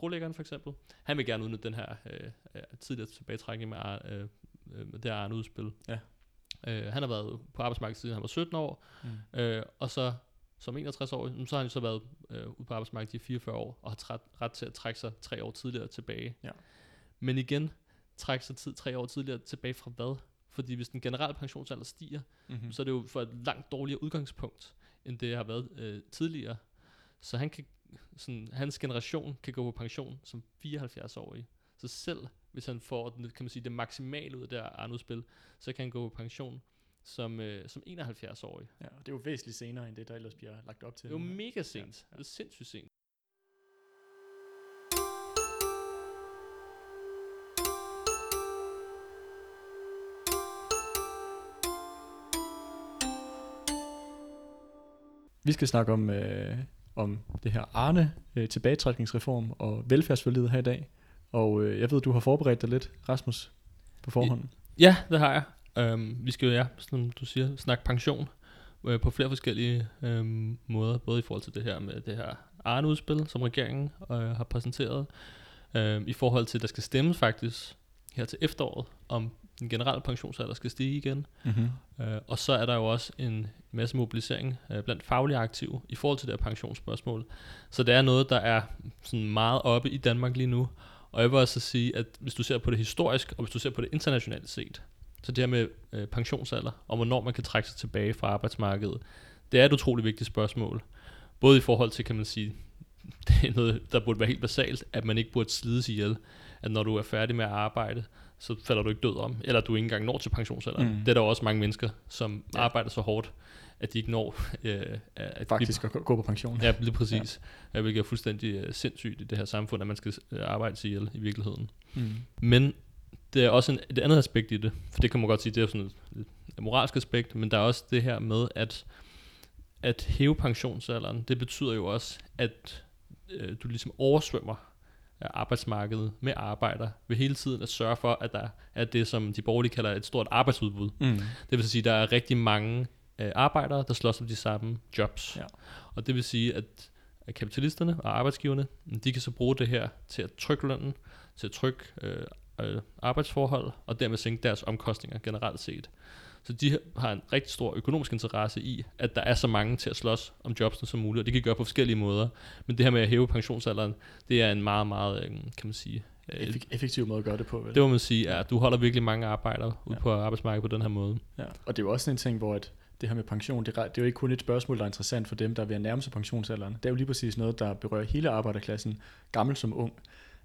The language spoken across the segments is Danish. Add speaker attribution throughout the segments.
Speaker 1: brolæggeren for eksempel, han vil gerne udnytte den her øh, øh, tidligere tilbagetrækning med, øh, øh, med det her Arne-udspil.
Speaker 2: Ja.
Speaker 1: Øh, han har været på arbejdsmarkedet siden han var 17 år,
Speaker 2: Mm.
Speaker 1: øh, og så som 61 år, så har han så været øh, ude på arbejdsmarkedet i 44 år, og har træt, ret til at trække sig tre år tidligere tilbage.
Speaker 2: Ja.
Speaker 1: Men igen, trække sig tid tre år tidligere tilbage fra hvad? Fordi hvis den generelle pensionsalder stiger,
Speaker 2: Mm-hmm.
Speaker 1: mm. så er det jo for et langt dårligere udgangspunkt, end det har været øh, tidligere. Så han kan, sådan, hans generation kan gå på pension som 74-årig. Så selv hvis han får den, kan man sige, det maksimale ud af det her Arne-udspil, så kan han gå på pension som, øh, som 71-årig.
Speaker 2: Ja, og det er jo væsentligt senere, end det, der ellers bliver lagt op til.
Speaker 1: Det er jo mega sent.
Speaker 2: Ja, ja.
Speaker 1: Det er sindssygt sent.
Speaker 2: Vi skal snakke om, øh, om det her Arne øh, tilbagetrækningsreform og velfærdsforlidet her i dag. Og øh, jeg ved, du har forberedt dig lidt, Rasmus, på forhånd.
Speaker 1: Ja, det har jeg. Um, vi skal jo, ja, som du siger, snakke pension øh, på flere forskellige øhm, måder, både i forhold til det her med det her Arne-udspil, som regeringen øh, har præsenteret, øh, i forhold til, at der skal stemmes faktisk her til efteråret, om den generelle pensionsalder skal stige igen.
Speaker 2: Mm-hmm.
Speaker 1: Øh, og så er der jo også en masse mobilisering øh, blandt faglige aktive i forhold til det her pensionsspørgsmål. Så det er noget, der er sådan meget oppe i Danmark lige nu. Og jeg vil også sige, at hvis du ser på det historisk, og hvis du ser på det internationalt set, så det her med øh, pensionsalder, og hvornår man kan trække sig tilbage fra arbejdsmarkedet, det er et utroligt vigtigt spørgsmål. Både i forhold til, kan man sige, det er noget, der burde være helt basalt, at man ikke burde slides ihjel. At når du er færdig med at arbejde, så falder du ikke død om, eller du ikke engang når til pensionsalderen.
Speaker 2: Mm.
Speaker 1: Det er der også mange mennesker, som
Speaker 2: Ja.
Speaker 1: arbejder så hårdt, at de ikke når øh, at
Speaker 2: Faktisk at gå- på pension.
Speaker 1: Blive, ja, lige præcis. Ja. Hvilket er fuldstændig øh, sindssygt i det her samfund, at man skal øh, arbejde sig ihjel i virkeligheden.
Speaker 2: Mm.
Speaker 1: Men det er også en, et andet aspekt i det, for det kan man godt sige, det er sådan et, et moralsk aspekt, men der er også det her med, at, at hæve pensionsalderen, det betyder jo også, at øh, du ligesom oversvømmer øh, arbejdsmarkedet med arbejder, ved hele tiden at sørge for, at der er det, som de borgerlige kalder et stort arbejdsudbud.
Speaker 2: Mm.
Speaker 1: Det vil sige, at der er rigtig mange øh, arbejdere, der slås om de samme jobs.
Speaker 2: Ja.
Speaker 1: Og det vil sige, at at kapitalisterne og arbejdsgiverne, de kan så bruge det her til at trykke lønnen, til at trykke øh, øh, arbejdsforhold, og dermed sænke deres omkostninger generelt set. Så de har en rigtig stor økonomisk interesse i, at der er så mange til at slås om jobsene som muligt, og det kan gøre på forskellige måder. Men det her med at hæve pensionsalderen, det er en meget, meget, øh, kan man sige, øh,
Speaker 2: Effek- effektiv måde at gøre det på, vel?
Speaker 1: det må man sige, at du holder virkelig mange arbejdere ude
Speaker 2: Ja.
Speaker 1: på arbejdsmarkedet på den her måde.
Speaker 2: Ja. Og det er jo også en ting, hvor at det her med pension, det er, det er jo ikke kun et spørgsmål, der er interessant for dem, der er ved at nærme sig pensionsalderen. Det er jo lige præcis noget, der berører hele arbejderklassen, gammel som ung,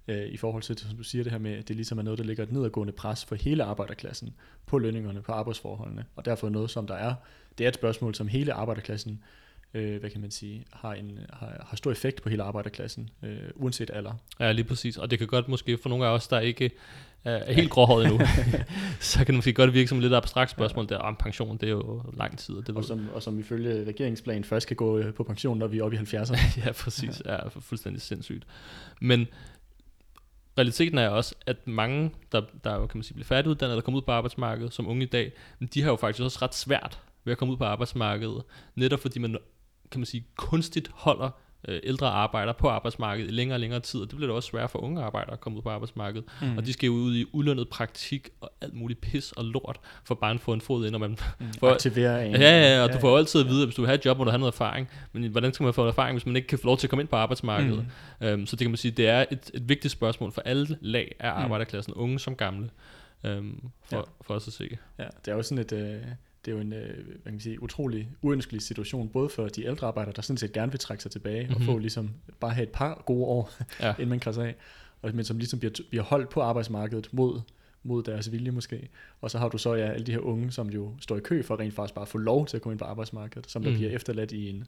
Speaker 2: øh, i forhold til, som du siger, det her med, at det ligesom er noget, der ligger et nedadgående pres for hele arbejderklassen på lønningerne, på arbejdsforholdene, og derfor noget, som der er, det er et spørgsmål, som hele arbejderklassen, øh, hvad kan man sige, har, en, har, har stor effekt på hele arbejderklassen, øh, uanset alder.
Speaker 1: Ja, lige præcis. Og det kan godt måske for nogle af os, der ikke er, er helt gråhåret endnu, så kan det måske godt virke som et lidt abstrakt spørgsmål, der om pension, det er jo lang tid. Og det
Speaker 2: Og som, og som ifølge regeringsplanen først kan gå øh, på pension, når vi er oppe i 70'erne.
Speaker 1: ja, præcis. Ja, fu- fuldstændig sindssygt. Men realiteten er også, at mange, der, der kan man sige, bliver færdiguddannet eller kommer ud på arbejdsmarkedet som unge i dag, men de har jo faktisk også ret svært ved at komme ud på arbejdsmarkedet, netop fordi man, kan man sige, kunstigt holder øh, ældre arbejdere på arbejdsmarkedet i længere og længere tid, og det bliver da også svært for unge arbejdere at komme ud på arbejdsmarkedet.
Speaker 2: Mm.
Speaker 1: Og de skal jo ud i ulønnet praktik og alt muligt pis og lort, for bare at få en fod ind, og man
Speaker 2: mm.
Speaker 1: for-
Speaker 2: aktivere en.
Speaker 1: Ja, ja, ja, og du får jo altid at vide, at hvis du vil have et job, må du have noget erfaring. Men hvordan skal man få erfaring, hvis man ikke kan få lov til at komme ind på arbejdsmarkedet?
Speaker 2: Mm.
Speaker 1: Mm. Um, så det kan man sige, det er et, et vigtigt spørgsmål for alle lag af
Speaker 2: Mm.
Speaker 1: arbejderklassen, unge som gamle, um, for,
Speaker 2: Ja.
Speaker 1: ja. for os at se.
Speaker 2: Ja, det er jo sådan et, øh, det er jo en øh, hvad kan man sige, utrolig uønskelig situation, både for de ældre arbejdere, der sådan set gerne vil trække sig tilbage mm-hmm. og
Speaker 1: Mhm.
Speaker 2: få ligesom bare have et par gode år,
Speaker 1: Ja.
Speaker 2: inden man krasser af, og, men som ligesom bliver, bliver holdt på arbejdsmarkedet mod, mod deres vilje måske. Og så har du så ja, alle de her unge, som jo står i kø for rent faktisk bare at få lov til at komme ind på arbejdsmarkedet, som der
Speaker 1: Mm.
Speaker 2: bliver efterladt i en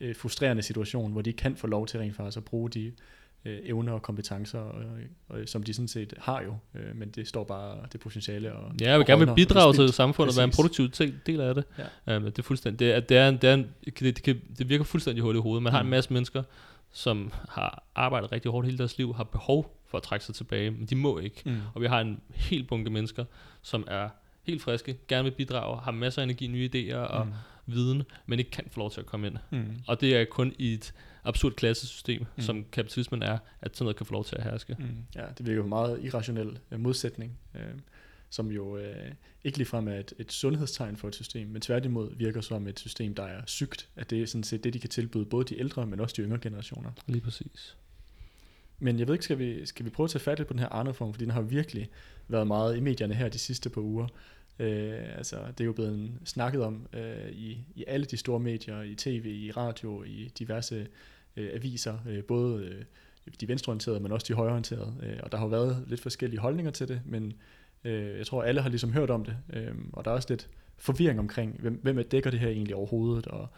Speaker 2: øh, frustrerende situation, hvor de ikke kan få lov til rent faktisk at bruge de øh, evner og kompetencer, og, og, som de sådan set har jo, øh, men det står bare det potentiale og
Speaker 1: Ja, jeg vil gerne vil bidrage til samfundet og være en produktiv del af det.
Speaker 2: Ja.
Speaker 1: Um, det er fuldstændig, det er, det er, en, det, er en, det, det, kan, det virker fuldstændig hul i hovedet. Man har en
Speaker 2: Mm.
Speaker 1: masse mennesker, som har arbejdet rigtig hårdt hele deres liv, har behov for at trække sig tilbage, men de må ikke.
Speaker 2: Mm.
Speaker 1: Og vi har en helt bunke mennesker, som er helt friske, gerne vil bidrage, har masser af energi, nye idéer og
Speaker 2: Mm.
Speaker 1: Viden, men ikke kan få lov til at komme ind.
Speaker 2: Mm.
Speaker 1: Og det er kun i et absurd klassesystem, mm. som kapitalismen er, at sådan noget kan få lov til at herske.
Speaker 2: Mm. Ja, det virker jo meget irrationel øh, modsætning, øh, som jo øh, ikke ligefrem er et, et sundhedstegn for et system, men tværtimod virker som et system, der er sygt, at det er sådan set det, de kan tilbyde både de ældre, men også de yngre generationer.
Speaker 1: Lige præcis.
Speaker 2: Men jeg ved ikke, skal vi, skal vi prøve at tage fat på den her Arne-reform, fordi den har virkelig været meget i medierne her de sidste par uger. Øh, altså, det er jo blevet snakket om øh, i, i alle de store medier, i tv, i radio, i diverse øh, aviser, øh, både øh, de venstreorienterede, men også de højreorienterede. Øh, og der har jo været lidt forskellige holdninger til det, men øh, jeg tror, alle har ligesom hørt om det. Øh, og der er også lidt forvirring omkring, hvem, hvem dækker det her egentlig overhovedet, og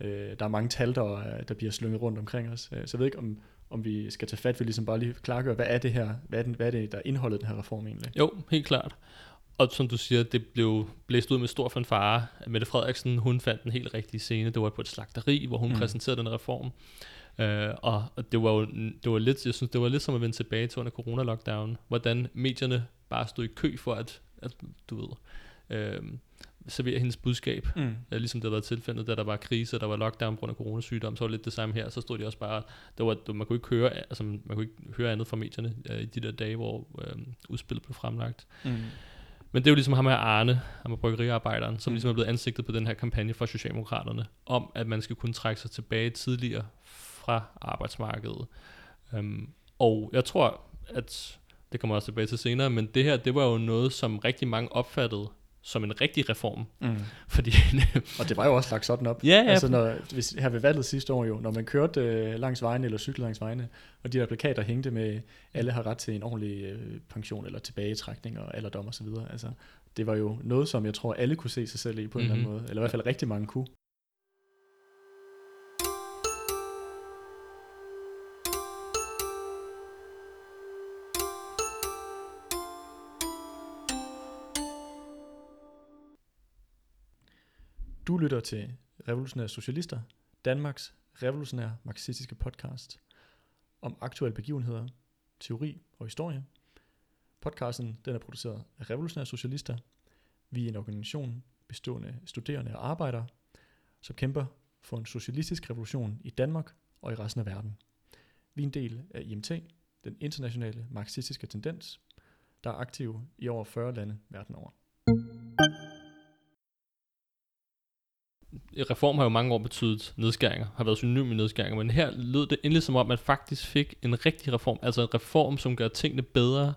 Speaker 2: øh, der er mange tal, der, der bliver slynget rundt omkring os. Øh, så jeg ved ikke, om, om vi skal tage fat ved ligesom bare lige klargøre, hvad er det her, hvad er, den, hvad er det, der indholdet den her reform egentlig?
Speaker 1: Jo, helt klart. Og som du siger, det blev blæst ud med stor fanfare. Mette Frederiksen, hun fandt den helt rigtige scene. Det var på et slagteri, hvor hun mm. præsenterede den reform. Uh, og det var jo det var lidt, jeg synes, det var lidt som at vende tilbage til under corona-lockdown, hvordan medierne bare stod i kø for at, at du ved, uh, servere hendes budskab, mm. uh, ligesom det har været tilfældet, da der var krise, der var lockdown på grund af coronasygdom, så var det lidt det samme her, så stod de også bare, det var, man kunne ikke høre, altså, man kunne ikke høre andet fra medierne uh, i de der dage, hvor uh, udspillet blev fremlagt. Mm. Men det er jo ligesom ham her Arne, ham er bryggeriarbejderen, som mm. ligesom er blevet ansigtet på den her kampagne fra Socialdemokraterne, om at man skal kunne trække sig tilbage tidligere fra arbejdsmarkedet. Um, og jeg tror, at det kommer også tilbage til senere, men det her, det var jo noget, som rigtig mange opfattede som en rigtig reform. Mm. Fordi,
Speaker 2: og det var jo også lagt sådan op.
Speaker 1: Ja, ja.
Speaker 2: Altså når, hvis, her ved valget sidste år jo, når man kørte øh, langs vejene eller cyklede langs vejene, og de der plakater hængte med, alle har ret til en ordentlig øh, pension eller tilbagetrækning og alderdom og så videre. Altså, det var jo noget, som jeg tror, alle kunne se sig selv i på en mm-hmm. eller anden mhm. måde. Eller i hvert fald rigtig mange kunne. Du lytter til Revolutionære Socialister, Danmarks revolutionære marxistiske podcast om aktuelle begivenheder, teori og historie. Podcasten den er produceret af Revolutionære Socialister. Vi er en organisation bestående af studerende og arbejdere, som kæmper for en socialistisk revolution i Danmark og i resten af verden. Vi er en del af IMT, den internationale marxistiske tendens, der er aktiv i over 40 lande verden over.
Speaker 1: Reform har jo mange år betydet nedskæringer, har været synonym med nedskæringer, men her lød det endelig som om, at man faktisk fik en rigtig reform, altså en reform, som gør tingene bedre,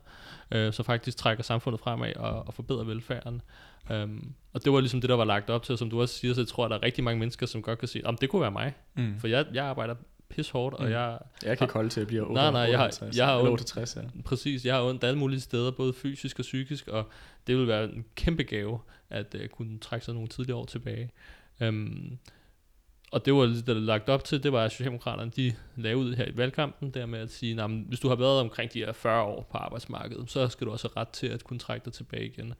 Speaker 1: øh, så faktisk trækker samfundet fremad og, og forbedrer velfærden. Um, og det var ligesom det, der var lagt op til, og som du også siger, så jeg tror, at der er rigtig mange mennesker, som godt kan sige, om det kunne være mig, mm. for jeg, jeg arbejder pis hårdt, og mm. jeg...
Speaker 2: Jeg kan ikke holde til at blive
Speaker 1: 8, nej, nej, jeg har, 68, jeg har ondt,
Speaker 2: 68, ja.
Speaker 1: Præcis, jeg har ondt alle mulige steder, både fysisk og psykisk, og det vil være en kæmpe gave, at uh, kunne trække sig nogle tidligere år tilbage. Um, og det var det, der lagt op til, det var, at Socialdemokraterne de lavede ud her i valgkampen, der med at sige, at hvis du har været omkring de her 40 år på arbejdsmarkedet, så skal du også have ret til at kunne trække dig tilbage igen.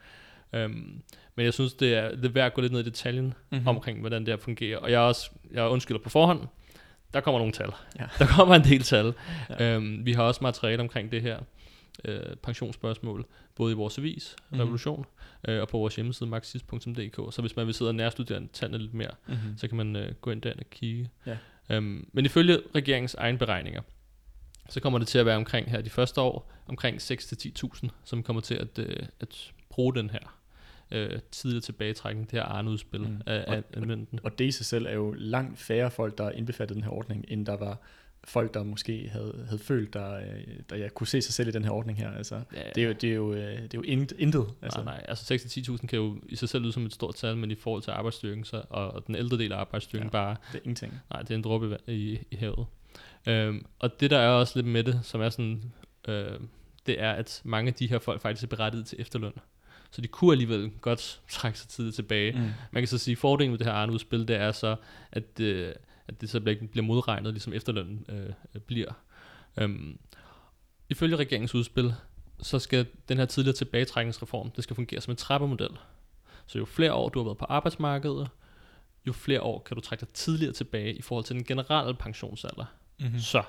Speaker 1: Um, men jeg synes, det er, det er værd at gå lidt ned i detaljen mm-hmm. omkring, hvordan det her fungerer. Og jeg, er også, jeg undskylder på forhånd, der kommer nogle tal. Ja. Der kommer en del tal. Ja. Um, vi har også materiale omkring det her øh, pensionsspørgsmål, både i vores avis, mm-hmm. Revolution, øh, og på vores hjemmeside marxist.dk. Så hvis man vil sidde og nærstudere tallene lidt mere, mm-hmm. så kan man øh, gå ind der og kigge. Ja. Um, men ifølge regeringens egen beregninger, så kommer det til at være omkring her de første år, omkring 6-10.000, som kommer til at, øh, at bruge den her øh, tidligere tilbagetrækning, det her Arne-udspil mm. af,
Speaker 2: og,
Speaker 1: af,
Speaker 2: og, og det i sig selv er jo langt færre folk, der indbefattet den her ordning, end der var folk, der måske havde, havde følt, der, øh, der jeg kunne se sig selv i den her ordning her. Altså, ja, ja. Det, er jo, det, er jo, øh, det er jo intet.
Speaker 1: Altså. Nej, nej, altså 6-10.000 kan jo i sig selv lyde som et stort tal, men i forhold til arbejdsstyrken, så, og, og den ældre del af arbejdsstyrken ja, bare...
Speaker 2: det er ingenting.
Speaker 1: Nej, det er en dråbe i, i havet. Øhm, og det der er også lidt med det, som er sådan, øh, det er, at mange af de her folk faktisk er berettiget til efterløn. Så de kunne alligevel godt trække sig tidligt tilbage. Mm. Man kan så sige, at fordelen med det her Arne-udspil, det er så, at... Øh, at det så bliver, bliver modregnet, ligesom efterlønnen øh, bliver. Øhm, ifølge regeringens udspil, så skal den her tidligere tilbagetrækningsreform, det skal fungere som en trappemodel. Så jo flere år du har været på arbejdsmarkedet, jo flere år kan du trække dig tidligere tilbage i forhold til den generelle pensionsalder. Mm-hmm. Så,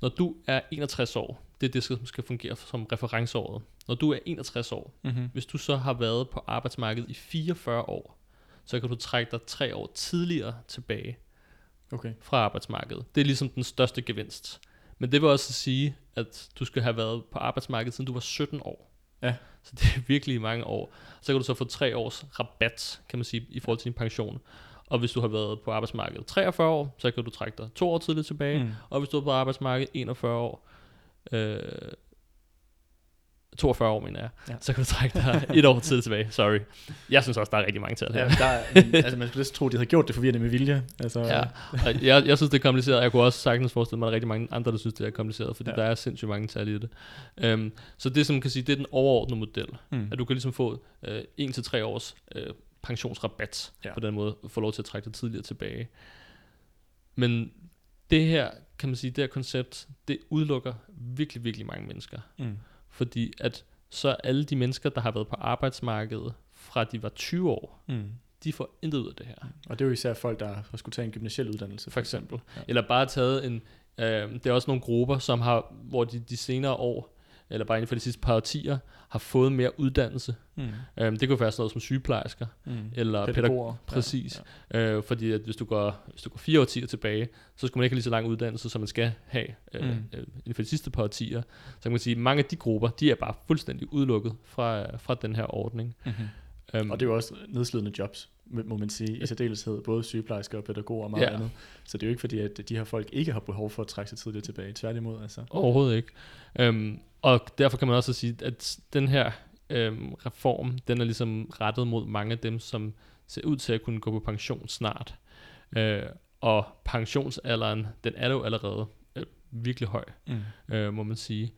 Speaker 1: når du er 61 år, det er det, som skal fungere som referenceåret. Når du er 61 år, mm-hmm. hvis du så har været på arbejdsmarkedet i 44 år, så kan du trække dig tre år tidligere tilbage
Speaker 2: Okay.
Speaker 1: fra arbejdsmarkedet. Det er ligesom den største gevinst. Men det vil også sige, at du skal have været på arbejdsmarkedet, siden du var 17 år.
Speaker 2: Ja.
Speaker 1: Så det er virkelig mange år. Så kan du så få tre års rabat, kan man sige, i forhold til din pension. Og hvis du har været på arbejdsmarkedet 43 år, så kan du trække dig to år tidligt tilbage.
Speaker 2: Mm.
Speaker 1: Og hvis du er på arbejdsmarkedet 41 år, øh, 42 år, mener jeg,
Speaker 2: Ja.
Speaker 1: så kan du trække dig et år tidligt tilbage. Sorry. Jeg synes også, der er rigtig mange tal her.
Speaker 2: Ja, der, er- men, altså man skulle næsten tro, de havde gjort det forvirrende med vilje. Altså,
Speaker 1: Ja, jeg, jeg synes, det er kompliceret. Jeg kunne også sagtens forestille mig, at der er rigtig mange andre, der synes, det er kompliceret, fordi
Speaker 2: Ja.
Speaker 1: der er sindssygt mange tal i det. Um, så det, som kan sige, det er den overordnede model.
Speaker 2: Mm.
Speaker 1: At du kan ligesom få øh, 1-3 års øh, pensionsrabat
Speaker 2: Ja.
Speaker 1: på den måde, få lov til at trække dig tidligere tilbage. Men det her, kan man sige, det her koncept, det udelukker virkelig, virkelig mange mennesker.
Speaker 2: Mm.
Speaker 1: Fordi at så alle de mennesker, der har været på arbejdsmarkedet fra de var 20 år,
Speaker 2: Mm.
Speaker 1: de får intet ud af det her.
Speaker 2: Og det er jo især folk, der har skulle tage en gymnasiel uddannelse.
Speaker 1: For eksempel.
Speaker 2: Ja.
Speaker 1: Eller bare taget en... Øh, det er også nogle grupper, som har, hvor de de senere år, eller bare inden for de sidste par årtier, har fået mere uddannelse.
Speaker 2: Mm.
Speaker 1: Øh, det kunne være sådan noget som sygeplejersker,
Speaker 2: Mm.
Speaker 1: eller pædagoger.
Speaker 2: Pædagoger.
Speaker 1: præcis.
Speaker 2: Ja.
Speaker 1: Øh, fordi at hvis du, går, hvis du går fire årtier tilbage, så skal man ikke have lige så lang uddannelse, som man skal have øh,
Speaker 2: Mm.
Speaker 1: øh, inden for de sidste par årtier. Så kan man sige, at mange af de grupper, de er bare fuldstændig udelukket fra, fra den her ordning.
Speaker 2: Mm-hmm.
Speaker 1: Um,
Speaker 2: Og det er jo også nedslidende jobs, må man sige, i særdeleshed, både sygeplejersker og pædagoger og meget
Speaker 1: Ja.
Speaker 2: andet. Så det er jo ikke fordi, at de her folk ikke har behov for at trække sig tidligere tilbage. Tværtimod, altså.
Speaker 1: Overhovedet ikke. Øhm, og derfor kan man også sige, at den her øhm, reform, den er ligesom rettet mod mange af dem, som ser ud til at kunne gå på pension snart. Øh, og pensionsalderen, den er jo allerede øh, virkelig høj,
Speaker 2: Mm.
Speaker 1: øh, må man sige.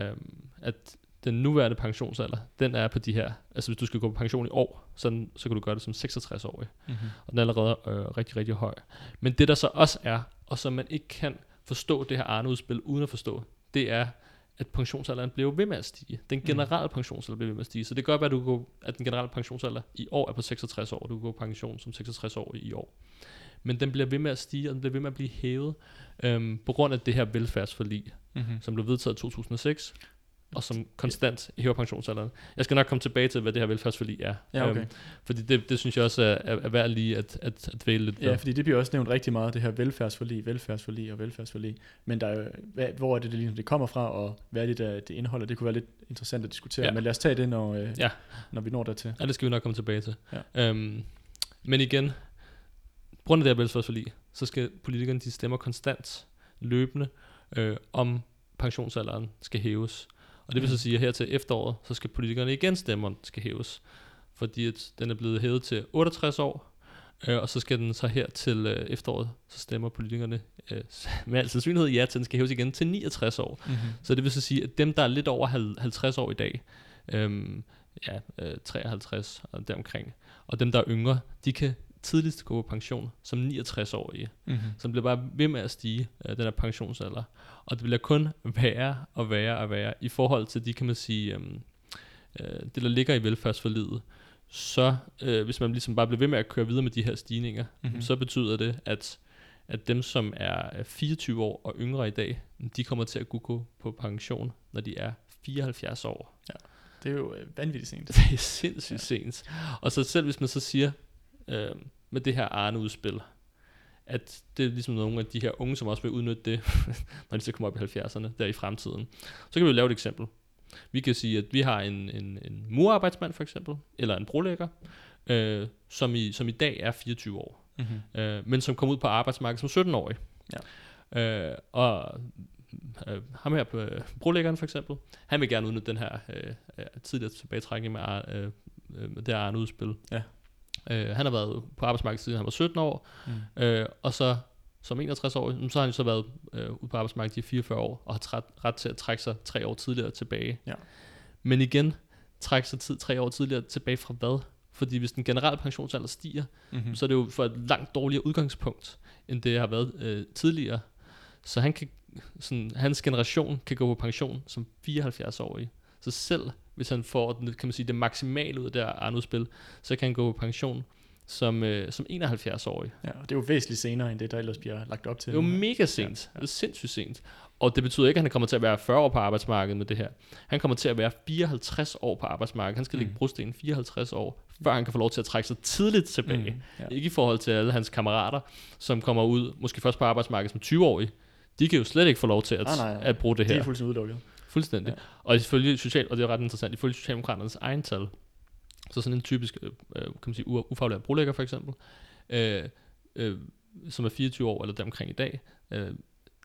Speaker 1: Øhm, at den nuværende pensionsalder, den er på de her, altså hvis du skal gå på pension i år, så, så kan du gøre det som 66-årig
Speaker 2: Mm-hmm.
Speaker 1: og den er allerede øh, rigtig, rigtig høj. Men det der så også er, og som man ikke kan forstå det her Arne-udspil uden at forstå, det er, at pensionsalderen bliver ved med at stige. Den generelle mm. pensionsalder bliver ved med at stige. Så det gør, at, du kan gå, at den generelle pensionsalder i år er på 66 år, og du kan gå på pension som 66 år i år. Men den bliver ved med at stige, og den bliver ved med at blive hævet, øhm, på grund af det her velfærdsforlig,
Speaker 2: Mm-hmm.
Speaker 1: som blev vedtaget i 2006, og som konstant hæver pensionsalderen. Jeg skal nok komme tilbage til, hvad det her velfærdsforlig er.
Speaker 2: Ja, okay.
Speaker 1: Øhm, fordi det, det synes jeg også er, er, er værd lige at, at, at dvæle lidt
Speaker 2: Ja,
Speaker 1: ved.
Speaker 2: fordi det bliver også nævnt rigtig meget, det her velfærdsforlig, velfærdsforlig og velfærdsforlig. Men der er hvad, hvor er det, det, ligesom, det kommer fra, og hvad er det, der det indeholder? Det kunne være lidt interessant at diskutere,
Speaker 1: Ja.
Speaker 2: men lad os tage det, når, øh,
Speaker 1: Ja.
Speaker 2: når vi når dertil.
Speaker 1: Ja, det skal vi nok komme tilbage til.
Speaker 2: Ja.
Speaker 1: Øhm, men igen, på grund af det her velfærdsforlig, så skal politikerne, de stemmer konstant, løbende, øh, om pensionsalderen skal hæves. Og det vil så
Speaker 2: Mhm.
Speaker 1: sige, at her til efteråret, så skal politikerne igen stemme, om den skal hæves. Fordi at den er blevet hævet til 68 år, øh, og så skal den så her til øh, efteråret, så stemmer politikerne øh, med al sandsynlighed ja til, den skal hæves igen til 69 år.
Speaker 2: Mm-hmm.
Speaker 1: Så det vil så sige, at dem, der er lidt over hal- 50 år i dag, øhm, ja, øh, 53 og deromkring, og dem, der er yngre, de kan tidligst gå på pension som 69-årige.
Speaker 2: Mm-hmm.
Speaker 1: Så den bliver bare ved med at stige, øh, den her pensionsalder. Og det bliver kun værre og værre og værre i forhold til de, kan man sige, øhm, øh, det der ligger i velfærdsforlidet. Så øh, hvis man ligesom bare bliver ved med at køre videre med de her stigninger,
Speaker 2: Mhm.
Speaker 1: mm-hmm. så betyder det, at, at dem, som er øh, 24 år og yngre i dag, de kommer til at kunne gå på pension, når de er 74 år.
Speaker 2: Det er jo øh, vanvittigt sent.
Speaker 1: Det er sindssygt ja. sent. Og så selv hvis man så siger, øh, med det her Arne-udspil, at det er ligesom nogle af de her unge, som også vil udnytte det, når de så kommer op i 70'erne, der i fremtiden. Så kan vi jo lave et eksempel. Vi kan sige, at vi har en, en, en murarbejdsmand for eksempel, eller en brolægger, øh, som, i, som i dag er 24 år,
Speaker 2: Mm-hmm.
Speaker 1: øh, men som kom ud på arbejdsmarkedet som 17-årig.
Speaker 2: Ja.
Speaker 1: Øh, og øh, ham her på øh, brolæggeren for eksempel, han vil gerne udnytte den her øh, øh, tidligere tilbagetrækning med, øh, øh, med det her Arne-udspil.
Speaker 2: Ja.
Speaker 1: Øh, han har været på arbejdsmarkedet siden han var 17 år,
Speaker 2: Mm.
Speaker 1: øh, og så som 61 år, så har han så været øh, ude på arbejdsmarkedet i 44 år, og har træt, ret til at trække sig tre år tidligere tilbage.
Speaker 2: Ja.
Speaker 1: Men igen, trække sig tid, tre år tidligere tilbage fra hvad? Fordi hvis den generelle pensionsalder stiger,
Speaker 2: Mm-hmm.
Speaker 1: mm. så er det jo for et langt dårligere udgangspunkt, end det har været øh, tidligere. Så han kan, sådan, hans generation kan gå på pension som 74-årig. Så selv hvis han får den, kan man sige, det maksimale ud af det her Arne-udspil, så kan han gå på pension som, øh, som 71-årig.
Speaker 2: Ja, og det er jo væsentligt senere, end det, der ellers bliver lagt op til.
Speaker 1: Det er jo mega sent. Ja, ja. Det er sindssygt sent. Og det betyder ikke, at han kommer til at være 40 år på arbejdsmarkedet med det her. Han kommer til at være 54 år på arbejdsmarkedet. Han skal mm. ligge brosten 54 år, før han kan få lov til at trække sig tidligt tilbage. Mm, ja. Ikke i forhold til alle hans kammerater, som kommer ud, måske først på arbejdsmarkedet som 20-årige. De kan jo slet ikke få lov til at, nej, nej, nej. at bruge det her.
Speaker 2: Det er fuldstændig udelukket.
Speaker 1: Fuldstændig. Ja. Og ifølge social, og det er ret interessant, ifølge Socialdemokraternes egen tal, så sådan en typisk, øh, øh kan man sige, ufaglært brolægger for eksempel, øh, øh, som er 24 år eller deromkring i dag, øh,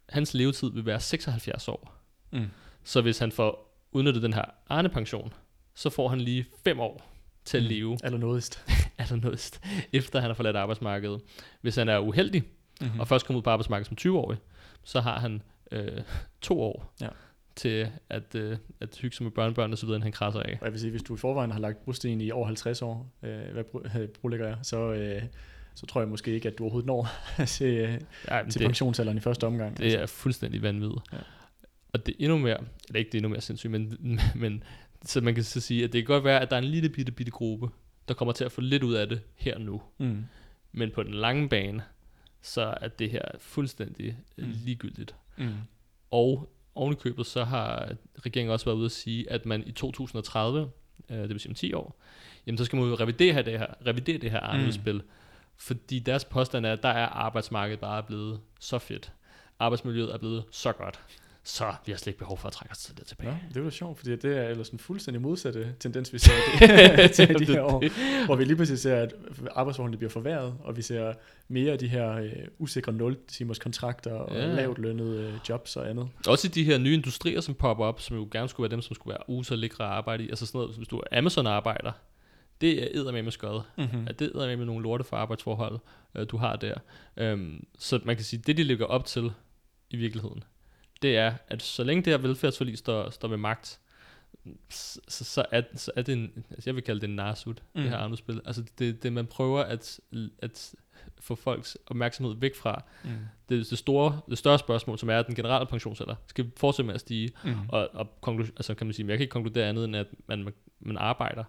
Speaker 1: hans levetid vil være 76 år. Mm. Så hvis han får udnyttet den her Arne-pension, så får han lige 5 år til at mm. leve.
Speaker 2: Eller nådest,
Speaker 1: efter han har forladt arbejdsmarkedet. Hvis han er uheldig, mm-hmm. og først kommer ud på arbejdsmarkedet som 20-årig, så har han øh, to år ja. Til at, øh, at hygge sig med børnebørn og så videre, han krasser af.
Speaker 2: Og jeg vil sige, hvis du i forvejen har lagt brosten i over 50 år, øh, hvad brolægger er, så... Øh, så tror jeg måske ikke, at du overhovedet når til, ja, til det, pensionsalderen i første omgang.
Speaker 1: Det altså. er fuldstændig vanvittigt. Ja. Og det er endnu mere, eller ikke det er endnu mere sindssygt, men, men så man kan så sige, at det kan godt være, at der er en lille bitte, bitte gruppe, der kommer til at få lidt ud af det her nu. Mm. Men på den lange bane, så er det her fuldstændig mm. ligegyldigt. Mm. Og ovenikøbet, så har regeringen også været ude at sige, at man i 2030, øh, det vil sige om 10 år, jamen så skal man jo revidere det her, revidere det her Arne-udspil, mm. fordi deres påstand er, at der er arbejdsmarkedet bare blevet så fedt. Arbejdsmiljøet er blevet så godt så vi har slet ikke behov for at trække os tidligere tilbage. Ja,
Speaker 2: det er jo sjovt, fordi det er ellers en fuldstændig modsatte tendens, vi ser det, til de her år, hvor vi lige pludselig ser, at arbejdsforholdene bliver forværret, og vi ser mere af de her uh, usikre 0-timers kontrakter og ja. lavt lønnede uh, jobs og andet.
Speaker 1: Også i de her nye industrier, som popper op, som jo gerne skulle være dem, som skulle være user lækre arbejde i. Altså sådan noget, hvis du er Amazon-arbejder, det er med med skød. Mm-hmm. det er med nogle lorte for arbejdsforhold, uh, du har der. Um, så man kan sige, det de ligger op til i virkeligheden, det er, at så længe det her velfærdsforlig står, står ved magt, så, så, er, så er det en, altså jeg vil kalde det en narsut, mm. det her andre spil. Altså det, det man prøver at, at få folks opmærksomhed væk fra. Mm. Det, det, store, det større spørgsmål, som er, at den generelle pensionsalder skal fortsætte med at stige. Mm. Og, og konklu- altså kan man sige, jeg kan ikke konkludere andet, end at man, man arbejder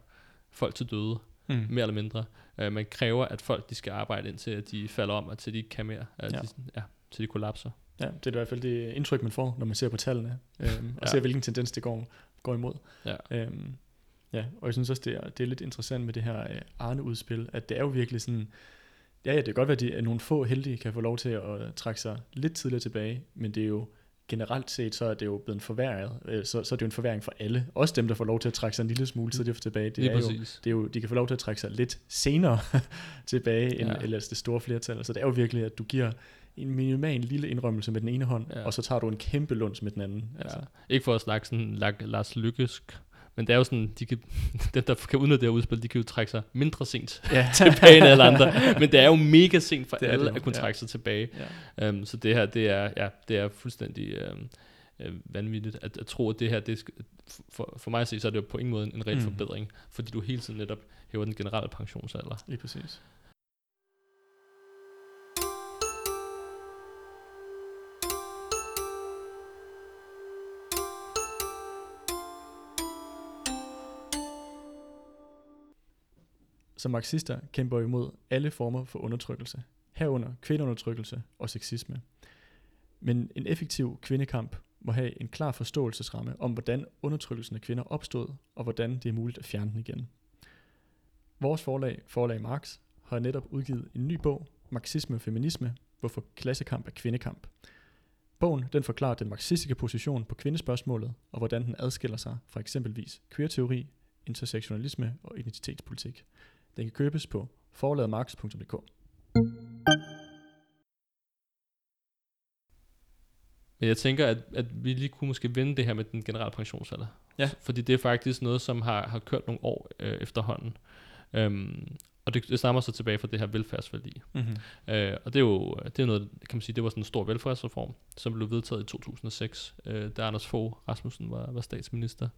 Speaker 1: folk til døde, mm. mere eller mindre. Uh, man kræver, at folk de skal arbejde indtil at de falder om, og til de ikke kan mere, at ja. De, ja, til de kollapser.
Speaker 2: Ja, det er i hvert fald det indtryk, man får, når man ser på tallene, øhm, og ja. ser, hvilken tendens det går, går imod. Ja. Øhm, ja, og jeg synes også, det er, det er lidt interessant med det her øh, Arne-udspil, at det er jo virkelig sådan, ja, ja, det kan godt være, at nogle få heldige kan få lov til at trække sig lidt tidligere tilbage, men det er jo generelt set, så er det jo blevet forværret, øh, så, så er det jo en forværing for alle. Også dem, der får lov til at trække sig en lille smule tidligere tilbage. Det er, jo, det er jo, de kan få lov til at trække sig lidt senere tilbage, end ja. ellers det store flertal. Så det er jo virkelig, at du giver en minimal lille indrømmelse med den ene hånd, ja. og så tager du en kæmpe lunds med den anden.
Speaker 1: Ja. Altså. Ikke for at snakke sådan Lars Lykkesk, men det er jo sådan, de kan, dem der kan udnytte det her udspil, de kan jo trække sig mindre sent ja. tilbage end alle andre. Men det er jo mega sent for det alle det, at kunne ja. trække sig tilbage. Ja. Um, så det her, det er, ja, det er fuldstændig um, vanvittigt at, at tro, at det her, det for, for mig at se, så er det jo på ingen måde en, en reel mm. forbedring, fordi du hele tiden netop hæver den generelle pensionsalder.
Speaker 2: Lige præcis. Som marxister kæmper imod alle former for undertrykkelse, herunder kvindeundertrykkelse og sexisme. Men en effektiv kvindekamp må have en klar forståelsesramme om, hvordan undertrykkelsen af kvinder opstod, og hvordan det er muligt at fjerne den igen. Vores forlag, Forlag Marx, har netop udgivet en ny bog, Marxisme og Feminisme, hvorfor klassekamp er kvindekamp. Bogen den forklarer den marxistiske position på kvindespørgsmålet, og hvordan den adskiller sig fra eksempelvis queer-teori, intersektionalisme og identitetspolitik. Den kan købes på forlademarks.dk.
Speaker 1: Men jeg tænker, at, at vi lige kunne måske vende det her med den generelle pensionsalder. Ja. Fordi det er faktisk noget, som har, har kørt nogle år øh, efterhånden. Øhm, og det, det stammer så tilbage fra det her velfærdsværdi. Mm-hmm. Øh, og det er jo det er noget, kan man sige, det var sådan en stor velfærdsreform, som blev vedtaget i 2006, øh, da Anders Fogh Rasmussen var, var statsminister.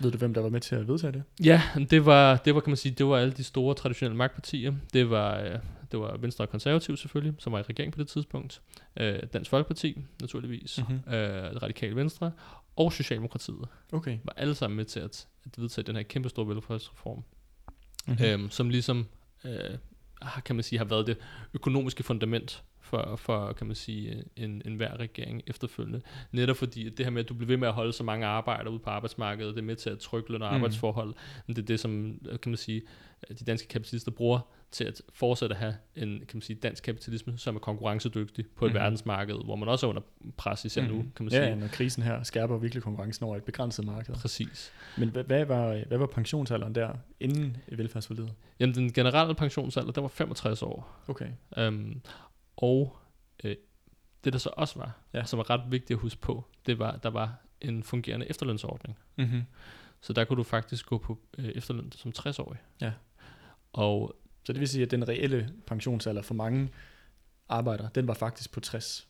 Speaker 2: Ved du, hvem der var med til at vedtage det?
Speaker 1: Ja, det var, det var kan man sige, det var alle de store traditionelle magtpartier. Det var, øh, det var Venstre og Konservativ selvfølgelig, som var i regering på det tidspunkt. Øh, Dansk Folkeparti, naturligvis. Mm-hmm. Øh, det radikale Venstre. Og Socialdemokratiet. Okay. Var alle sammen med til at, at vedtage den her kæmpe store velfærdsreform. Mm-hmm. Øhm, som ligesom øh, kan man sige, har været det økonomiske fundament for, for kan man sige, en, en hver regering efterfølgende. Netop fordi, at det her med, at du bliver ved med at holde så mange arbejdere ude på arbejdsmarkedet, det er med til at trykke løn og
Speaker 2: Mm.
Speaker 1: arbejdsforhold, men det er det, som kan man sige, de danske kapitalister bruger til at fortsætte at have en kan man sige, dansk kapitalisme, som er konkurrencedygtig på et mm. verdensmarked, hvor man også er under pres især mm. nu, kan man sige.
Speaker 2: ja, når krisen her skærper virkelig konkurrencen over et begrænset marked.
Speaker 1: Præcis.
Speaker 2: Men hvad, hvad, var, hvad var pensionsalderen der inden velfærdsforlidet?
Speaker 1: Jamen, den generelle pensionsalder, der var 65 år.
Speaker 2: Okay.
Speaker 1: Um, og øh, det der så også var,
Speaker 2: Ja.
Speaker 1: ja. som var ret vigtigt at huske på, det var, der var en fungerende efterlønsordning.
Speaker 2: Mm-hmm.
Speaker 1: Så der kunne du faktisk gå på øh, efterløn som 60-årig.
Speaker 2: Ja.
Speaker 1: Og
Speaker 2: Så det vil sige, at den reelle pensionsalder for mange arbejdere, den var faktisk på 60.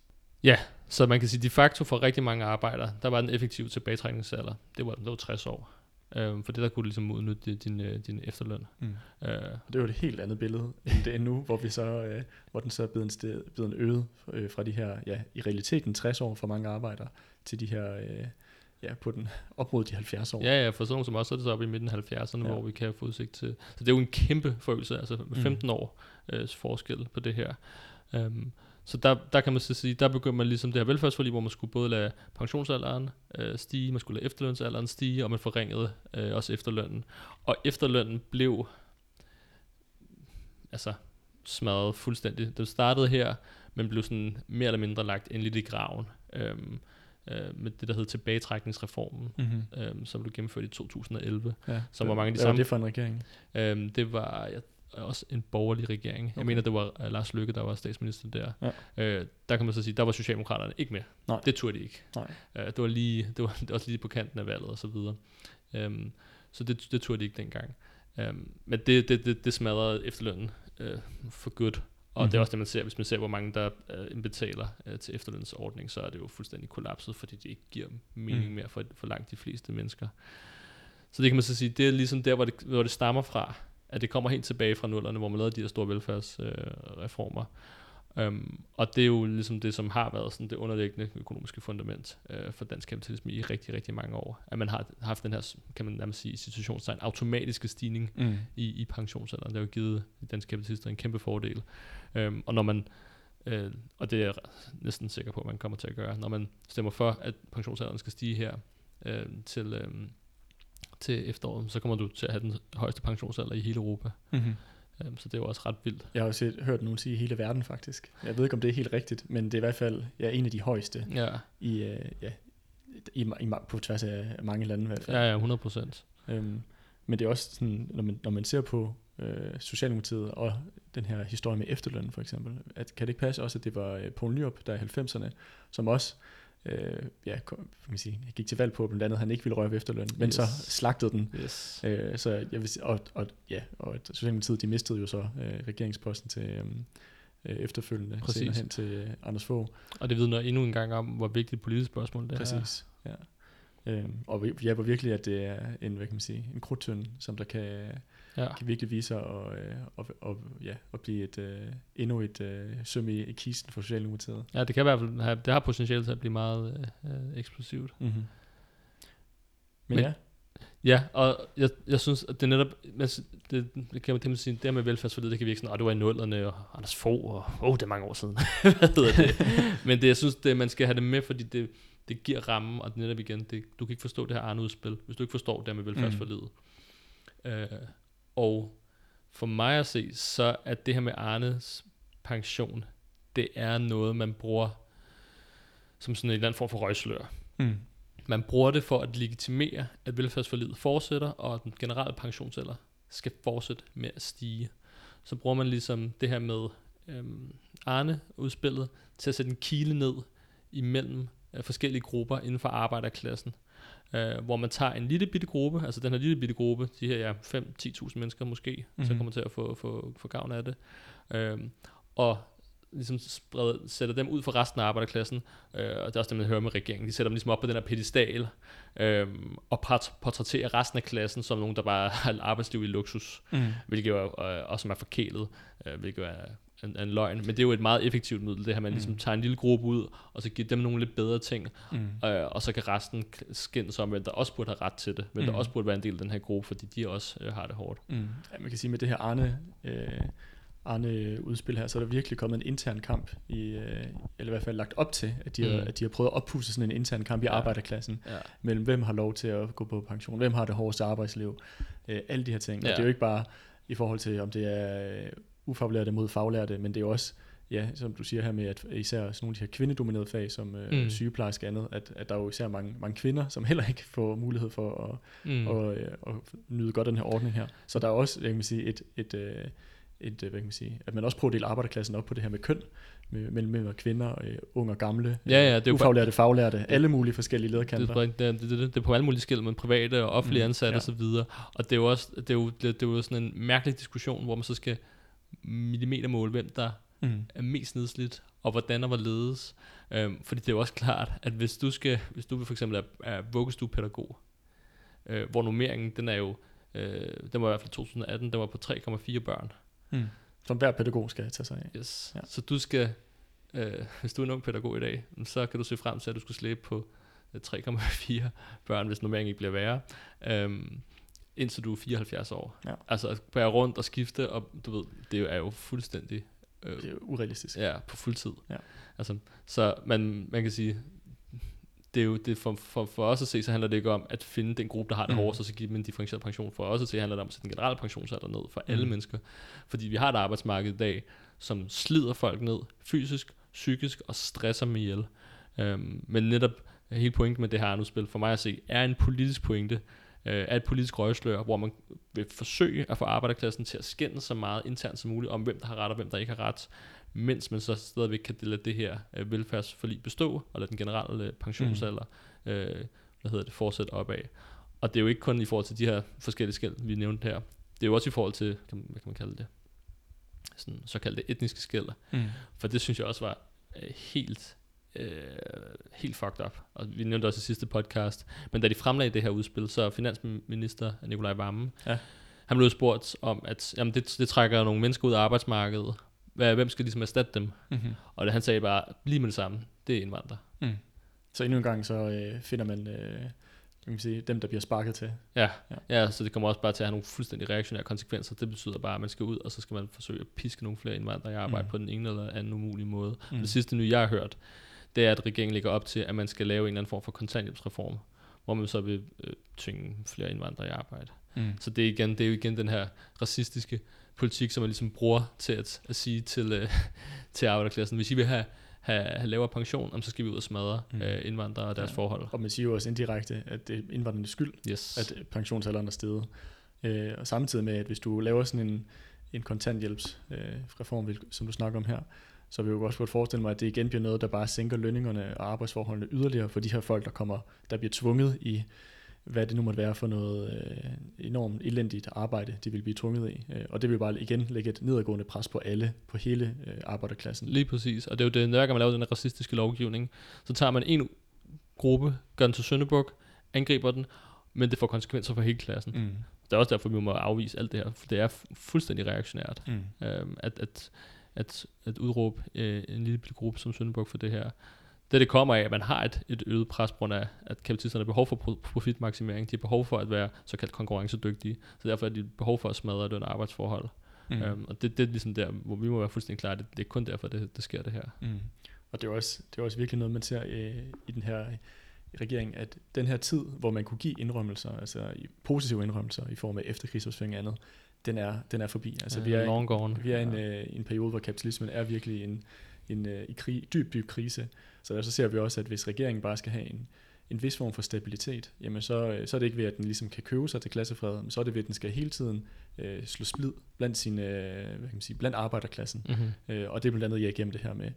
Speaker 1: så man kan sige, de facto for rigtig mange arbejdere, der var den effektive tilbagetrækningsalder, det var, det var 60 år. Øhm, for det der kunne du ligesom udnytte din, øh, din efterløn.
Speaker 2: Mm.
Speaker 1: Øh,
Speaker 2: det var et helt andet billede end det er nu, hvor, vi så, øh, hvor den så er blevet en, sted, blevet en øget øh, fra de her, ja, i realiteten 60 år for mange arbejdere, til de her, øh, ja, på den, op mod de 70 år.
Speaker 1: ja, ja, for sådan nogle som os, så er det så oppe i midten af 70'erne,
Speaker 2: Ja.
Speaker 1: hvor vi kan få udsigt til. Så det er jo en kæmpe forøgelse, altså
Speaker 2: Mm.
Speaker 1: 15 år øh, forskel på det her. Um, så der, der kan man så sige, der begyndte man ligesom det her velfærdsforlig, hvor man skulle både lade pensionsalderen øh, stige, man skulle lade efterlønsalderen stige, og man forringede øh, også efterlønnen. Og efterlønnen blev altså smadret fuldstændig. Den startede her, men blev sådan mere eller mindre lagt endeligt i graven. Øhm, øh, med det, der hed tilbagetrækningsreformen,
Speaker 2: Mm-hmm.
Speaker 1: øhm, som blev gennemført i 2011.
Speaker 2: ja.
Speaker 1: som var mange af de
Speaker 2: Hvad var
Speaker 1: samme-
Speaker 2: det for en regering?
Speaker 1: Øhm, det var ja, også en borgerlig regering. Okay. Jeg mener, det var uh, Lars Løkke, der var statsminister der.
Speaker 2: Ja.
Speaker 1: Øh, der kan man så sige, der var Socialdemokraterne ikke med.
Speaker 2: Nej.
Speaker 1: Det turde de ikke.
Speaker 2: Nej.
Speaker 1: Øh, det var lige, det var, det var også lige på kanten af valget og så videre. Øhm, så det, det turde de ikke dengang. Øhm, men det, det, det, det smadrede efterlønnen øh, for godt. Og mm-hmm. det er
Speaker 2: Mhm.
Speaker 1: også det, man ser, hvis man ser, hvor mange der øh, indbetaler øh, til efterlønsordning, så er det jo fuldstændig kollapset, fordi det ikke giver mening
Speaker 2: Mm.
Speaker 1: mere for, for langt de fleste mennesker. Så det kan man så sige, det er ligesom der, hvor det, hvor det stammer fra, at det kommer helt tilbage fra nullerne, hvor man lavede de her store velfærdsreformer. Øh. Um, og det er jo ligesom det, som har været sådan det underliggende økonomiske fundament øh, for dansk kapitalisme i rigtig, rigtig mange år. At man har haft den her, kan man nærmest sige, i situationstegn, automatiske stigning
Speaker 2: Mm.
Speaker 1: i, i pensionsalderen. Det har jo givet de danske kapitalister en kæmpe fordel. Um, og når man, øh, og det er jeg næsten sikker på, at man kommer til at gøre, når man stemmer for, at pensionsalderen skal stige her øh, til, øh, til efteråret, så kommer du til at have den højeste pensionsalder i hele Europa.
Speaker 2: Mm-hmm.
Speaker 1: Um, så det er jo også ret vildt.
Speaker 2: Jeg har også set, hørt nogen sige hele verden faktisk. Jeg ved ikke, om det er helt rigtigt, men det er i hvert fald ja, en af de højeste
Speaker 1: Ja,
Speaker 2: i, øh, ja, i, i, på tværs af mange lande i hvert fald.
Speaker 1: ja, ja 100 procent.
Speaker 2: Øhm, men det er også sådan, når man, når man ser på øh, Socialdemokratiet og den her historie med efterløn for eksempel, at, kan det ikke passe også, at det var øh, Poul Nyrup, der i 90'erne, som også øh, ja, kan man sige, gik til valg på, blandt andet, at han ikke ville røre ved efterløn, men
Speaker 1: Yes.
Speaker 2: så slagtede den.
Speaker 1: Yes.
Speaker 2: Øh, så jeg vil og, og, ja, og at Socialdemokratiet, de mistede jo så øh, regeringsposten til øh, øh, efterfølgende,
Speaker 1: Præcis.
Speaker 2: senere hen til øh, Anders Fogh.
Speaker 1: Og det vidner endnu en gang om, hvor vigtigt et politisk spørgsmål det her
Speaker 2: Præcis, ja. Øhm, og vi- hvor virkelig, at det er en, hvad kan man sige, en krudtønd, som der kan.
Speaker 1: Ja.
Speaker 2: kan virkelig vise sig at, øh, og, og, ja, at blive et, øh, endnu et øh, søm i, i kisten for Socialdemokratiet.
Speaker 1: ja, det kan i hvert fald have, det har potentiale til at blive meget øh, øh, eksplosivt.
Speaker 2: Mm-hmm. Men,
Speaker 1: Men-
Speaker 2: ja,
Speaker 1: Ja, og jeg, jeg synes, at det er netop, altså, det, det kan man man sige, det her med velfærdsforledet, det kan virke sådan, at det var i nullerne, og Anders Fogh, og åh, oh, det er mange år siden. Hvad hedder det? Men det, jeg synes, det, man skal have det med, fordi det, det giver rammen, og netop igen, det, du kan ikke forstå det her Arne-udspil, hvis du ikke forstår det her med velfærdsforledet. Mm. Øh, og for mig at se, så er det her med Arnes pension, det er noget, man bruger som sådan en eller anden form for røgslør.
Speaker 2: mm.
Speaker 1: Man bruger det for at legitimere, at velfærdsforlidet fortsætter, og at den generelle pensionsalder skal fortsætte med at stige. Så bruger man ligesom det her med øhm, Arne-udspillet til at sætte en kile ned imellem øh, forskellige grupper inden for arbejderklassen. Øh, hvor man tager en lille bitte gruppe, altså den her lille bitte gruppe, de her ja, 5-10.000 mennesker måske, mm-hmm. så kommer til at få, få, få gavn af det. Øhm, og ligesom spreder, sætter dem ud for resten af arbejderklassen, øh, og det er også det, man hører med regeringen, de sætter dem ligesom op på den her pedestal, øh, og port- portrætterer resten af klassen som nogen, der bare har et arbejdsliv i luksus,
Speaker 2: Mm.
Speaker 1: hvilket jo er, øh, også er forkælet, øh, hvilket er en, en løgn, men det er jo et meget effektivt middel, det her, man
Speaker 2: Mm.
Speaker 1: ligesom tager en lille gruppe ud, og så giver dem nogle lidt bedre ting,
Speaker 2: Mm.
Speaker 1: øh, og så kan resten skændes om, hvem der også burde have ret til det, hvem
Speaker 2: Mm.
Speaker 1: der også burde være en del af den her gruppe, fordi de også øh, har det hårdt.
Speaker 2: Mm. Ja, man kan sige med det her Arne, øh, Arne udspil her, så er der virkelig kommet en intern kamp, i, øh, eller i hvert fald lagt op til, at de, mm. har, at de har prøvet at oppusse sådan en intern kamp i
Speaker 1: Ja.
Speaker 2: arbejderklassen,
Speaker 1: Ja.
Speaker 2: mellem hvem har lov til at gå på pension, hvem har det hårdeste arbejdsliv, øh, alle de her ting. Ja.
Speaker 1: Ja.
Speaker 2: Og det er jo ikke bare i forhold til, om det er øh, ufaglærte mod faglærte, men det er jo også, ja, som du siger her med, at især sådan nogle af de her kvindedominerede fag, som øh, mm.
Speaker 1: Mm.
Speaker 2: sygeplejerske og andet, at, at der er jo især mange, mange kvinder, som heller ikke får mulighed for at,
Speaker 1: Mm.
Speaker 2: og, øh, og nyde godt den her ordning her. Så der er også, jeg kan sige, et, et, øh, et, øh, hvad kan man sige, at man også prøver at dele arbejderklassen op på det her med køn, med, mellem mænd og kvinder, øh, unge og gamle,
Speaker 1: Ja, ja, det er jo
Speaker 2: ufaglærte, faglærte, alle mulige forskellige
Speaker 1: er,
Speaker 2: lederkanter.
Speaker 1: det, det, det, det, det er på alle mulige skil med private og offentlige
Speaker 2: Mm,
Speaker 1: mm, ansatte
Speaker 2: ja.
Speaker 1: ja. og så videre. Og det er jo også det er jo, det, det er jo sådan en mærkelig diskussion, hvor man så skal millimetermåle, hvem der
Speaker 2: Mm.
Speaker 1: er mest nedslidt, og hvordan og hvorledes. Øhm, fordi det er jo også klart, at hvis du skal, hvis du for eksempel er, er vuggestuepædagog, øh, hvor nummeringen, den er jo, øh, den var i hvert fald 2018, den var på 3,4 børn.
Speaker 2: Mm. Som hver pædagog skal tage sig af.
Speaker 1: Yes.
Speaker 2: Ja.
Speaker 1: Så du skal, øh, hvis du er en ung pædagog i dag, så kan du se frem til, at du skal slæbe på øh, 3,4 børn, hvis nummeringen ikke bliver værre, øhm, indtil du er 74 år.
Speaker 2: Ja.
Speaker 1: Altså at bære rundt og skifte, og du ved, det er jo fuldstændig øh,
Speaker 2: Det er jo urealistisk.
Speaker 1: ja, på fuld tid.
Speaker 2: Ja.
Speaker 1: Altså, så man, man kan sige, det er jo det for, for, for os at se, så handler det ikke om at finde den gruppe, der har det Mm. hårdest, og så give dem en differentieret pension. For os at se handler det om at sætte den generelle pensionsalder ned for alle
Speaker 2: Mm.
Speaker 1: mennesker. Fordi vi har et arbejdsmarked i dag, som slider folk ned fysisk, psykisk og stresser dem ihjel. Øhm, men netop hele pointen med det her udspil, for mig at se, er en politisk pointe, øh, er et politisk røgslør, hvor man vil forsøge at få arbejderklassen til at skænde så meget internt som muligt om, hvem der har ret og hvem der ikke har ret, mens man så stadigvæk kan lade det her øh, velfærdsforlig bestå, og lade den generelle øh, pensionsalder øh, hvad hedder det, fortsætte opad. Og det er jo ikke kun i forhold til de her forskellige skæld, vi nævnte her. Det er jo også i forhold til, kan, hvad kan man kalde det, sådan såkaldte etniske skæld.
Speaker 2: Mm.
Speaker 1: For det synes jeg også var øh, helt, øh, helt fucked up. Og vi nævnte også i sidste podcast. Men da de fremlagde det her udspil, så finansminister Nikolaj Vammen,
Speaker 2: Ja.
Speaker 1: han blev spurgt om, at jamen det, det trækker nogle mennesker ud af arbejdsmarkedet. Hvem skal ligesom erstatte dem?
Speaker 2: Mm-hmm.
Speaker 1: Og det, han sagde bare, lige med det samme, det er indvandrere.
Speaker 2: Mm. Så endnu en gang, så øh, finder man øh, kan man sige, dem, der bliver sparket til.
Speaker 1: Ja,
Speaker 2: Ja.
Speaker 1: så det kommer også bare til at have nogle fuldstændig reaktionære konsekvenser. Det betyder bare, at man skal ud, og så skal man forsøge at piske nogle flere indvandrere i arbejde
Speaker 2: Mm.
Speaker 1: på den ene eller anden umulige måde.
Speaker 2: Mm.
Speaker 1: Mm. Det sidste nye, jeg har hørt, det er, at regeringen lægger op til, at man skal lave en eller anden form for kontanthjælpsreform, hvor man så vil øh, tvinge flere indvandrere i arbejde.
Speaker 2: Mm.
Speaker 1: Så det er, igen, det er jo igen den her racistiske politik, som man ligesom bruger til at, at sige til, øh, til arbejderklassen, hvis I vil have, have, have lavere pension, så skal vi ud og smadre
Speaker 2: Mm.
Speaker 1: øh, indvandrere og deres
Speaker 2: Ja.
Speaker 1: forhold.
Speaker 2: Og man siger jo også indirekte, at det er indvandrernes skyld,
Speaker 1: Yes.
Speaker 2: at pensionsalderen er steget. Øh, og samtidig med, at hvis du laver sådan en, en kontanthjælpsreform, øh, reform, som du snakker om her, så vil jeg jo også godt forestille mig, at det igen bliver noget, der bare sænker lønningerne og arbejdsforholdene yderligere for de her folk, der kommer, der bliver tvunget i, hvad det nu måtte være for noget øh, enormt elendigt arbejde, de vil blive tvunget i. Øh, og det vil bare igen lægge et nedadgående pres på alle, på hele øh, arbejderklassen.
Speaker 1: Lige præcis. Og det er jo det, gang man laver den racistiske lovgivning, så tager man en gruppe, gør den til Søndebuk, angriber den, men det får konsekvenser for hele klassen. Mm. Det er også derfor, vi må afvise alt det her, for det er fu- fuldstændig reaktionært.
Speaker 2: Mm.
Speaker 1: Øhm, at, at, at, at udråbe øh, en lille gruppe som Søndebuk for det her. Det, det kommer af, at man har et, et øget pres på grund af, at kapitalisterne har behov for pro- profitmaksimering. De har behov for at være såkaldt konkurrencedygtige. Så derfor er de behov for at smadre løn og arbejdsforhold.
Speaker 2: Mm.
Speaker 1: Øhm, og det, det er ligesom der, hvor vi må være fuldstændig klare, det, det er kun derfor, det, det sker det her.
Speaker 2: Mm. Og det er, også, det er også virkelig noget, man ser øh, i den her regering, at den her tid, hvor man kunne give indrømmelser, altså positive indrømmelser i form af efterkrigsopsving og andet, den er, den er forbi. Altså, vi er,
Speaker 1: long gone.
Speaker 2: vi er i en, øh, en periode, hvor kapitalismen er virkelig en, en øh, i krig, dyb, dyb krise. Så der så ser vi også, at hvis regeringen bare skal have en, en vis form for stabilitet, jamen så, øh, så er det ikke ved, at den ligesom kan købe sig til klassefred, men så er det ved, at den skal hele tiden øh, slå splid blandt, sine, øh, hvad kan man sige, blandt arbejderklassen.
Speaker 1: Mm-hmm.
Speaker 2: Øh, og det er blandt andet ja, igennem det her med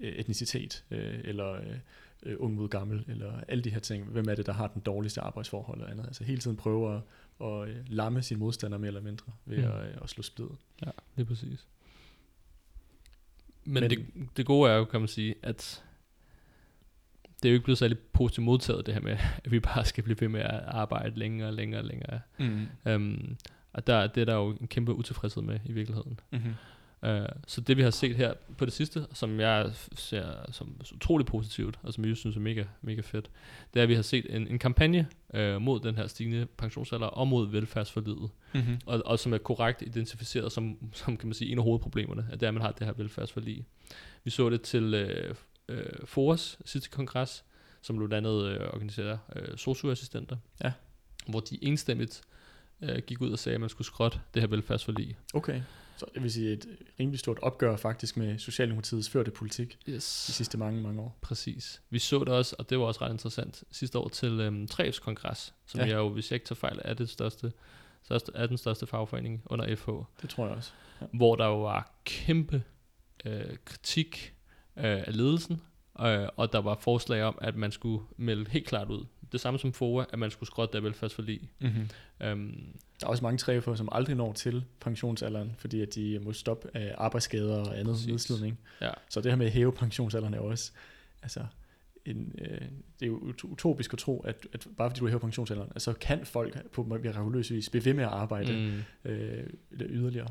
Speaker 2: øh, etnicitet, øh, eller øh, ung mod gammel, eller alle de her ting. Hvem er det, der har den dårligste arbejdsforhold og andet? Altså hele tiden prøve at, at øh, lamme sine modstandere mere eller mindre ved
Speaker 1: Mm.
Speaker 2: at, øh, at slå splid.
Speaker 1: Ja, lige præcis. Men,
Speaker 2: Men-
Speaker 1: Men det, det gode er jo, kan man sige, at det er jo ikke blevet særlig positivt modtaget, det her med, at vi bare skal blive ved med at arbejde længere og længere og længere.
Speaker 2: Mm.
Speaker 1: Um, og der, det er der jo en kæmpe utilfredshed med i virkeligheden.
Speaker 2: Mm-hmm.
Speaker 1: Uh, så det vi har set her på det sidste, som jeg ser som utrolig positivt, og som jeg synes er mega, mega fedt, det er, at vi har set en, en kampagne uh, mod den her stigende pensionsalder og mod velfærdsforlidet,
Speaker 2: Mm-hmm.
Speaker 1: og, og som er korrekt identificeret som, som kan man sige, en af hovedproblemerne, at det er, at man har det her velfærdsforlig. Vi så det til uh, uh, FORS sidste kongres, som blandt andet uh, organiserer uh, socioassistenter,
Speaker 2: Ja.
Speaker 1: hvor de enstemmigt uh, gik ud og sagde, at man skulle skrotte det her velfærdsforlig.
Speaker 2: Okay. Det vil sige et rimelig stort opgør faktisk med Socialdemokratiets førte politik
Speaker 1: Yes.
Speaker 2: de sidste mange, mange år.
Speaker 1: Præcis. Vi så det også, og det var også ret interessant, sidste år til øhm, 3F's kongres, som
Speaker 2: Ja.
Speaker 1: ja. er jo, hvis jeg ikke tager fejl, er, det største, største, er den største fagforening under FH,
Speaker 2: Det tror jeg også.
Speaker 1: hvor der jo var kæmpe øh, kritik øh, af ledelsen, øh, og der var forslag om, at man skulle melde helt klart ud. Det samme som FOA, at man skulle skrotte det velfærdsforlig.
Speaker 2: Mm-hmm.
Speaker 1: Øhm,
Speaker 2: Der er også mange træfer, som aldrig når til pensionsalderen, fordi at de må stoppe af arbejdsskader og andet
Speaker 1: Præcis.
Speaker 2: nedslidning.
Speaker 1: ja,
Speaker 2: Så det her med at hæve pensionsalderen er også, altså, en, øh, det er jo ut- utopisk at tro, at, at bare fordi du hæver pensionsalderen, så kan folk på mirakuløs vis blive ved med at arbejde
Speaker 1: mm,
Speaker 2: øh, yderligere.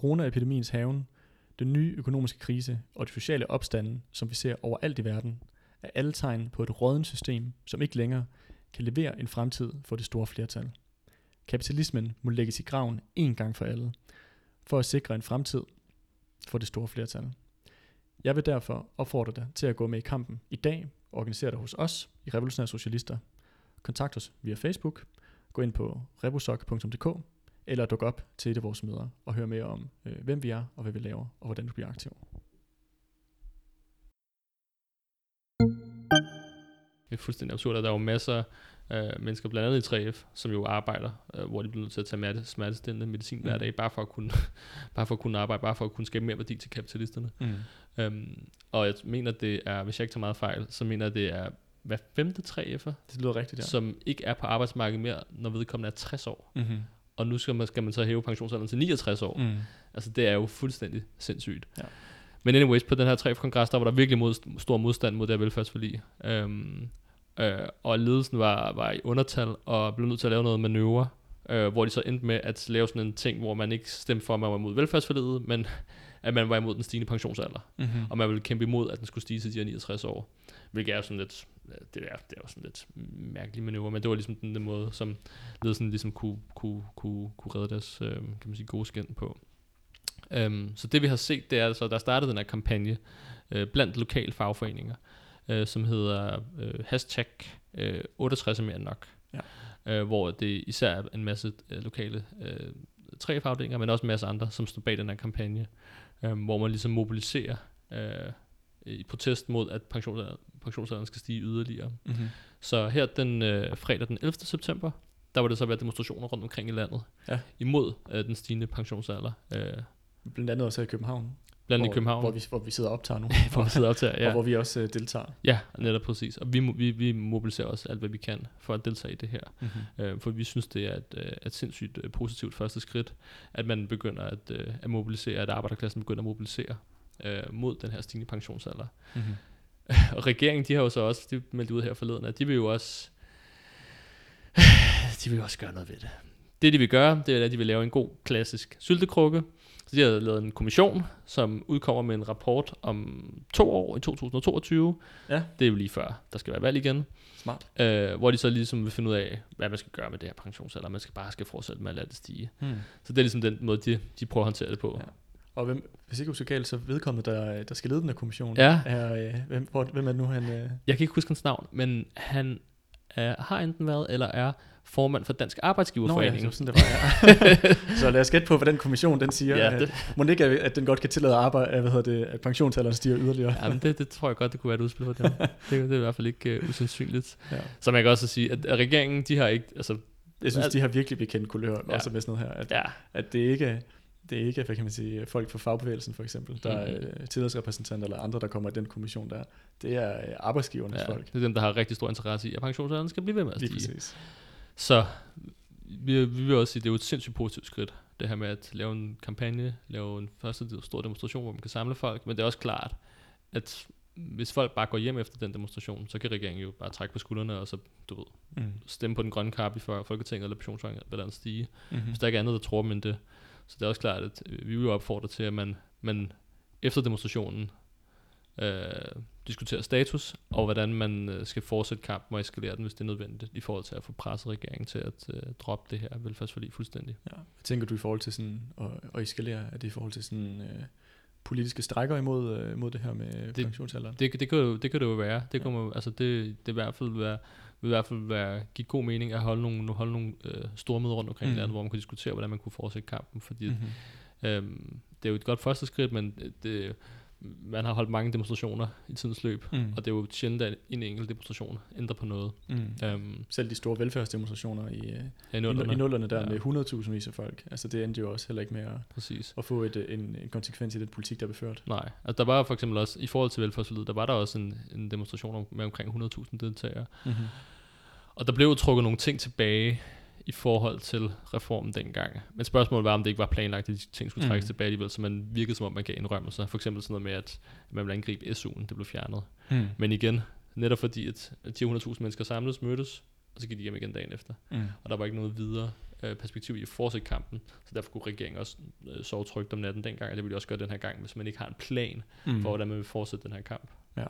Speaker 2: Coronaepidemiens haven, den nye økonomiske krise og de sociale opstande, som vi ser overalt i verden, er alle tegn på et rådent system, som ikke længere kan levere en fremtid for det store flertal. Kapitalismen må lægges i graven en gang for alle, for at sikre en fremtid for det store flertal. Jeg vil derfor opfordre dig til at gå med i kampen i dag, og organisere dig hos os i Revolutionære Socialister. Kontakt os via Facebook, gå ind på rebusok.dk, eller duk op til et af vores møder og hør mere om, øh, hvem vi er og hvad vi laver, og hvordan du bliver aktiv.
Speaker 1: det er fuldstændig absurd, at der er jo masser af mennesker, blandt andet i 3F, som jo arbejder, øh, hvor de bliver nødt til at tage smerte, smertestillende medicin hver
Speaker 2: Mm.
Speaker 1: dag, bare for, at kunne, bare for at kunne arbejde, bare for at kunne skabe mere værdi til kapitalisterne.
Speaker 2: Mm.
Speaker 1: Øhm, og jeg mener, det er, hvis jeg ikke tager meget fejl, så mener jeg, det er hver femte 3F'er,
Speaker 2: Det lyder rigtigt,
Speaker 1: ja. som ikke er på arbejdsmarkedet mere, når vedkommende er 60 år.
Speaker 2: Mm-hmm.
Speaker 1: Og nu skal man, skal man så hæve pensionsalderen til 69 år. Mm. Altså, det er jo fuldstændig sindssygt.
Speaker 2: Ja.
Speaker 1: Men anyways, på den her 3F-kongres, der var der virkelig mod, stor modstand mod det her velfærdsforlig. Øhm, øh, og ledelsen var, var i undertal og blev nødt til at lave noget manøvre, øh, hvor de så endte med at lave sådan en ting, hvor man ikke stemte for, at man var imod velfærdsforliget, men at man var imod den stigende pensionsalder.
Speaker 2: Mm-hmm.
Speaker 1: Og man ville kæmpe imod, at den skulle stige til de her 69 år. Hvilket er sådan lidt, det er, det er jo sådan lidt mærkelig manøvre, men det var ligesom den, den måde, som ledelsen ligesom kunne, kunne, kunne, kunne redde deres øh, kan man sige, gode skin på. Um, så det vi har set, det er altså, der startede den her kampagne øh, blandt lokale fagforeninger, øh, som hedder øh, hashtag øh, 68 er mere nok.
Speaker 2: Ja.
Speaker 1: Øh, hvor det især er en masse øh, lokale øh, tre fagdelinger, men også en masse andre, som står bag den her kampagne, øh, hvor man ligesom mobiliserer øh, i protest mod, at pensionsalderen, pensionsalderen skal stige yderligere.
Speaker 2: Mm-hmm.
Speaker 1: Så her den øh, fredag den 11. september, der var det så været demonstrationer rundt omkring i landet,
Speaker 2: Ja.
Speaker 1: imod øh, den stigende pensionsalder, øh,
Speaker 2: Blandt andet også i København.
Speaker 1: blandt
Speaker 2: hvor,
Speaker 1: i København,
Speaker 2: Hvor vi, hvor vi sidder og optager nu.
Speaker 1: hvor vi sidder op til,
Speaker 2: ja. Og hvor vi også øh, deltager.
Speaker 1: Ja, netop præcis. Og vi, vi, vi mobiliserer også alt, hvad vi kan for at deltage i det her.
Speaker 2: Mm-hmm.
Speaker 1: Øh, for vi synes, det er et, øh, et sindssygt øh, positivt første skridt, at man begynder at, øh, at mobilisere, at arbejderklassen begynder at mobilisere øh, mod den her stigende pensionsalder.
Speaker 2: Mm-hmm.
Speaker 1: Og regeringen, de har jo så også, de meldte ud her forleden, at de vil jo også, de vil jo også gøre noget ved det. Det, de vil gøre, det er, at de vil lave en god, klassisk syltekrukke. Så de har lavet en kommission, som udkommer med en rapport om to år i 2022.
Speaker 2: Ja.
Speaker 1: Det er jo lige før, der skal være valg igen.
Speaker 2: Smart.
Speaker 1: Øh, hvor de så ligesom vil finde ud af, hvad man skal gøre med det her pensionsalder. Man skal bare skal fortsætte med at lade det stige.
Speaker 2: Hmm.
Speaker 1: Så det er ligesom den måde, de, de prøver at håndtere det på.
Speaker 2: Ja. Og hvem, hvis ikke husker så vedkommende, der, der skal lede den her kommission,
Speaker 1: Ja.
Speaker 2: er, øh, hvem, hvor, hvem er det nu, han... Øh,
Speaker 1: Jeg kan ikke huske hans navn, men han er, har enten været eller er formand for Dansk
Speaker 2: Nå ja,
Speaker 1: Arbejdsgiverforening.
Speaker 2: det var sådan, det var, ja. så lad os gætte på, hvad den kommission, den siger.
Speaker 1: Ja,
Speaker 2: at,
Speaker 1: det-
Speaker 2: Må det ikke, at at den godt kan tillade arbejde, at, hvad hedder det, at pensionsalderen stiger yderligere?
Speaker 1: Ja, men det, det tror jeg godt, det kunne være et udspil for dem. det, det er i hvert fald ikke uh, usandsynligt.
Speaker 2: Ja.
Speaker 1: Så man kan også sige, at, at regeringen, de har ikke, altså,
Speaker 2: Jeg synes,
Speaker 1: Al-
Speaker 2: de har virkelig bekendt kulør,
Speaker 1: ja.
Speaker 2: også med sådan noget her. At,
Speaker 1: ja,
Speaker 2: at det ikke det er ikke, hvad kan man sige, folk fra fagbevægelsen for eksempel, der
Speaker 1: Mhm.
Speaker 2: er tillidsrepræsentanter eller andre, der kommer i den kommission der. Det er øh, arbejdsgivernes
Speaker 1: ja,
Speaker 2: folk.
Speaker 1: det er dem, der har rigtig stor interesse i, at pensionsalderen skal blive ved med at
Speaker 2: Lige
Speaker 1: stige.
Speaker 2: præcis.
Speaker 1: Så vi, vi vil også sige, at det er jo et sindssygt positivt skridt. det her med at lave en kampagne, lave en første stor demonstration, hvor man kan samle folk, men det er også klart, at hvis folk bare går hjem efter den demonstration, så kan regeringen jo bare trække på skuldrene, og så, du ved,
Speaker 2: Mm.
Speaker 1: stemme på den grønne kap i Folketinget, eller pensionsalderen stige,
Speaker 2: Mm-hmm.
Speaker 1: hvis der ikke er andet, der tror dem end det. Så det er også klart, at øh, vi vil opfordre til, at man, man efter demonstrationen øh, diskuterer status, og hvordan man øh, skal fortsætte kampen og eskalere den, hvis det er nødvendigt, i forhold til at få presset regeringen til at øh, droppe det her velfærdsforlig fuldstændig.
Speaker 2: Ja. Hvad tænker du i forhold til sådan at, at eskalere? Er det i forhold til sådan øh, politiske strækker imod, øh, imod det her med
Speaker 1: Det-
Speaker 2: det, pensionsalderen?
Speaker 1: Det, det, kan det kan det jo være. Det,
Speaker 2: Ja.
Speaker 1: kan man, altså det, det, i hvert fald være, vil i hvert fald være, give god mening at holde nogle, holde nogle øh, store møder rundt omkring mm. Landet, hvor man kunne diskutere, hvordan man kunne fortsætte kampen, fordi mm.
Speaker 2: Mm-hmm.
Speaker 1: øhm, det er jo et godt første skridt, men det, man har holdt mange demonstrationer i tidens løb,
Speaker 2: Mm.
Speaker 1: og det er jo sjældent, at en enkelt demonstration ændrer på noget.
Speaker 2: Mm.
Speaker 1: Øhm,
Speaker 2: Selv de store velfærdsdemonstrationer i, øh,
Speaker 1: ja, i nullerne.
Speaker 2: i nullerne der
Speaker 1: Ja.
Speaker 2: med 100.000 vis af folk, altså det endte jo også heller ikke med at,
Speaker 1: Præcis.
Speaker 2: at få et, øh, en, en konsekvens i den politik, der blev ført.
Speaker 1: Nej, altså der var for eksempel også, i forhold til velfærdsforliget, der var der også en, en demonstration med omkring 100.000 deltagere.
Speaker 2: Mm-hmm.
Speaker 1: Og der blev jo trukket nogle ting tilbage i forhold til reformen dengang. Men spørgsmålet var, om det ikke var planlagt, at de ting skulle trækkes
Speaker 2: Mhm.
Speaker 1: tilbage alligevel, så man virkede som om, man gav indrømmelser. For eksempel sådan noget med, at man ville angribe SU'en, det blev fjernet.
Speaker 2: Mm.
Speaker 1: Men igen, netop fordi, at 10.000 mennesker samledes, mødtes, og så gik de hjem igen dagen efter.
Speaker 2: Mm.
Speaker 1: Og der var ikke noget videre øh, perspektiv i at fortsætte kampen, så derfor kunne regeringen også øh, sove trygt om natten dengang, og det vil de også gøre den her gang, hvis man ikke har en plan
Speaker 2: Mm.
Speaker 1: for, hvordan man vil fortsætte den her kamp.
Speaker 2: Ja.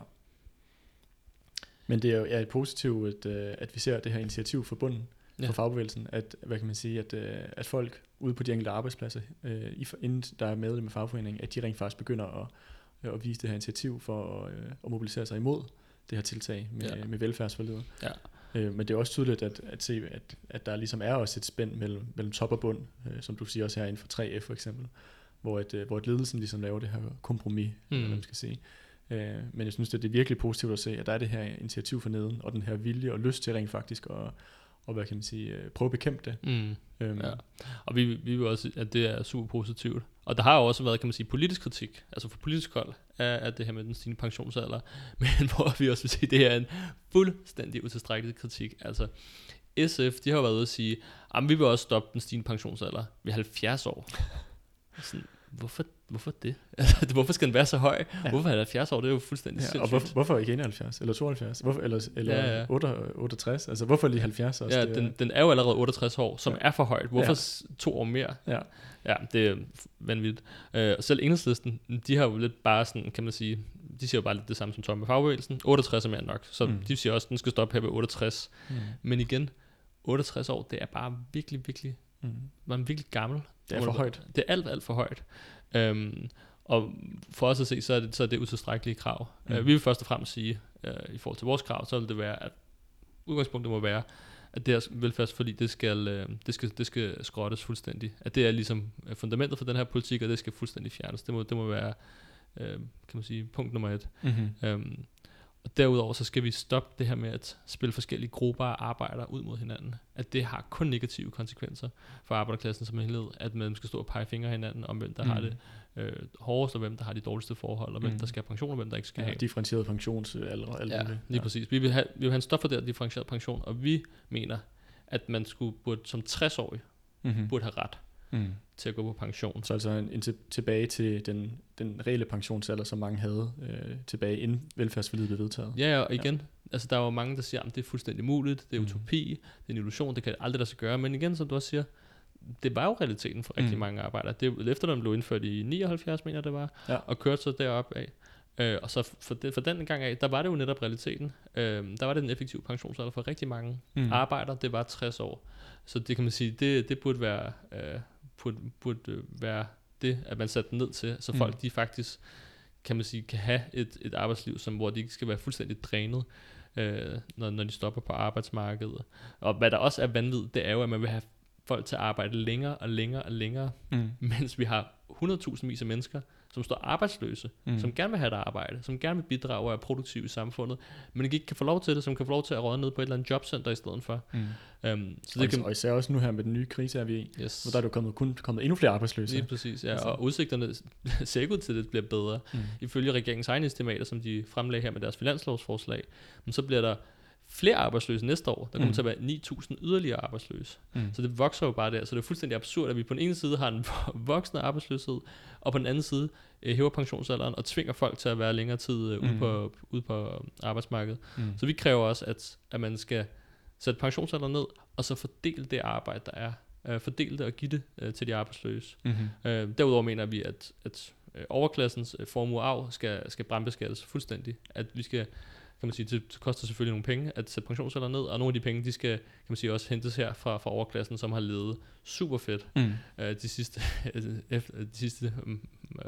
Speaker 2: Men det er jo ja, positivt, at, øh, at vi ser det her initiativ fra bunden
Speaker 1: Ja.
Speaker 2: for fagbevægelsen, at, hvad kan man sige, at, øh, at folk ude på de enkelte arbejdspladser, øh, inden der er medlem af fagforeningen, at de rent faktisk begynder at, øh, at vise det her initiativ for at, øh, at mobilisere sig imod det her tiltag med,
Speaker 1: Ja.
Speaker 2: med velfærdsforledet.
Speaker 1: Ja.
Speaker 2: Øh, men det er også tydeligt at, at se, at, at der ligesom er også et spænd mellem, mellem top og bund, øh, som du siger også her inden for 3F for eksempel, hvor, at, øh, hvor at ledelsen ligesom laver det her kompromis, mm.
Speaker 1: Mm.
Speaker 2: eller hvad man skal sige. Øh, men jeg synes, at det er virkelig positivt at se, at der er det her initiativ for neden, og den her vilje og lyst til rent faktisk at, og hvad kan man sige, øh, prøve at bekæmpe det.
Speaker 1: Mm.
Speaker 2: Øhm,
Speaker 1: Ja. Og vi, vi vil også, at det er super positivt. Og der har jo også været, kan man sige, politisk kritik, altså for politisk hold, af, af det her med den stigende pensionsalder, men hvor vi også vil sige, at det er en fuldstændig utilstrækkelig kritik. Altså, SF, de har jo været ude at sige, at vi vil også stoppe den stigende pensionsalder ved 70 år. Sådan, hvorfor, hvorfor det? Altså, hvorfor skal den være så høj? Ja. Hvorfor er det 70 år? Det er jo fuldstændig
Speaker 2: Ja,
Speaker 1: sindssygt.
Speaker 2: og hvorfor, hvorfor ikke 71 eller 72? Hvorfor, eller eller
Speaker 1: Ja,
Speaker 2: ja,
Speaker 1: ja.
Speaker 2: ja. 68? Altså hvorfor lige 70 også?
Speaker 1: Ja,
Speaker 2: det,
Speaker 1: den, den er jo allerede 68 år, som
Speaker 2: Ja.
Speaker 1: er for højt. Hvorfor
Speaker 2: Ja.
Speaker 1: to år mere?
Speaker 2: Ja.
Speaker 1: Ja, det er vanvittigt. Øh, og selv enhedslisten, de har jo lidt bare sådan, kan man sige, de siger jo bare lidt det samme som Tom med fagbevægelsen. 68 er mere nok, så. Mm. de siger også, at den skal stoppe her ved 68.
Speaker 2: Mm.
Speaker 1: Men igen, 68 år, det er bare virkelig, virkelig,
Speaker 2: Mm.
Speaker 1: man er virkelig gammel.
Speaker 2: Det er for højt.
Speaker 1: Det er alt, alt for højt. Øhm, og for os at se, så er det, så er det utilstrækkelige krav. Mm.
Speaker 2: Mm.
Speaker 1: Uh, vi vil først og fremmest sige, uh, i forhold til vores krav, så vil det være, at udgangspunktet må være, at det her velfærdsforlig, det skal, øh, det skal, det skal skrottes fuldstændig. At det er ligesom øh, fundamentet for den her politik, og det skal fuldstændig fjernes. Det må, det må være, øh, kan man sige, punkt nummer et.
Speaker 2: Mm-hmm.
Speaker 1: Øhm, og derudover så skal vi stoppe det her med at spille forskellige grupper af arbejdere ud mod hinanden. At det har kun negative konsekvenser for arbejderklassen som helhed. At man skal stå og pege fingre hinanden om, hvem der mm. har det øh, hårdest, og hvem der har de dårligste forhold, og hvem
Speaker 2: Mm.
Speaker 1: der skal have pension, og hvem der ikke skal
Speaker 2: Ja,
Speaker 1: have.
Speaker 2: differentieret pensionsalder
Speaker 1: Ja, lige præcis. Vi vil have, vi vil have en stofvurderet differentieret pension, og vi mener, at man skulle burde, som 60-årig
Speaker 2: Mm-hmm.
Speaker 1: burde have ret
Speaker 2: Mm.
Speaker 1: til at gå på pension.
Speaker 2: Så altså en, en til, tilbage til den, den reelle pensionsalder, som mange havde øh, tilbage inden velfærdsforlidet blev vedtaget.
Speaker 1: Ja, og igen, ja. altså der er jo mange, der siger, at det er fuldstændig muligt, det er
Speaker 2: Mm.
Speaker 1: utopi, det er en illusion, det kan aldrig lade sig gøre. Men igen, som du også siger, det var jo realiteten for rigtig
Speaker 2: Mm.
Speaker 1: mange arbejdere. Det, efterløn blev indført i 79, mener det var,
Speaker 2: Ja.
Speaker 1: og kørte så derop af. Øh, og så for, det, for den gang af, der var det jo netop realiteten. Øh, der var det en effektiv pensionsalder for rigtig mange
Speaker 2: mm.
Speaker 1: arbejdere, det var 60 år. Så det kan man sige, det, det burde være, øh, burde, burde være det, at man satte den ned til, så
Speaker 2: Mm.
Speaker 1: folk de faktisk, kan man sige, kan have et, et arbejdsliv, som, hvor de ikke skal være fuldstændig drænet, øh, når, når de stopper på arbejdsmarkedet. Og hvad der også er vanvittigt, det er jo, at man vil have folk til at arbejde længere og længere og længere,
Speaker 2: Mm.
Speaker 1: mens vi har 100.000 vis af mennesker, som står arbejdsløse,
Speaker 2: Mm.
Speaker 1: som gerne vil have et arbejde, som gerne vil bidrage og er produktive i samfundet, men ikke kan få lov til det, som kan få lov til at råde ned på et eller andet jobcenter i stedet for.
Speaker 2: Mm.
Speaker 1: Um, så
Speaker 2: Og,
Speaker 1: det kan,
Speaker 2: og især også nu her med den nye krise, er vi i,
Speaker 1: yes,
Speaker 2: hvor der er jo kommet, kun kommet endnu flere arbejdsløse.
Speaker 1: lige præcis, ja,
Speaker 2: Altså.
Speaker 1: og udsigterne ser ikke ud til, at det bliver bedre.
Speaker 2: Mm.
Speaker 1: Ifølge regeringens egne estimater, som de fremlagde her med deres finanslovsforslag, men så bliver der flere arbejdsløse næste år. Der kommer
Speaker 2: Mm.
Speaker 1: til at være 9.000 yderligere arbejdsløse.
Speaker 2: Mm.
Speaker 1: Så det vokser jo bare der. Så det er fuldstændig absurd, at vi på den ene side har en voksende arbejdsløshed, og på den anden side øh, hæver pensionsalderen og tvinger folk til at være længere tid øh, ude,
Speaker 2: Mm.
Speaker 1: på, ude på arbejdsmarkedet.
Speaker 2: Mm.
Speaker 1: Så vi kræver også, at, at man skal sætte pensionsalderen ned, og så fordele det arbejde, der er. Øh, fordele det og give det øh, til de arbejdsløse.
Speaker 2: Mm-hmm.
Speaker 1: Øh, derudover mener vi, at, at øh, overklassens øh, formue arv skal, skal brandbeskattes fuldstændig. At vi skal, kan man sige, det, det koster selvfølgelig nogle penge at sætte pensionsalderen ned, og nogle af de penge, de skal, kan man sige, også hentes her fra, fra overklassen, som har levet super fedt
Speaker 2: Mm.
Speaker 1: øh, de sidste, efter, de sidste um,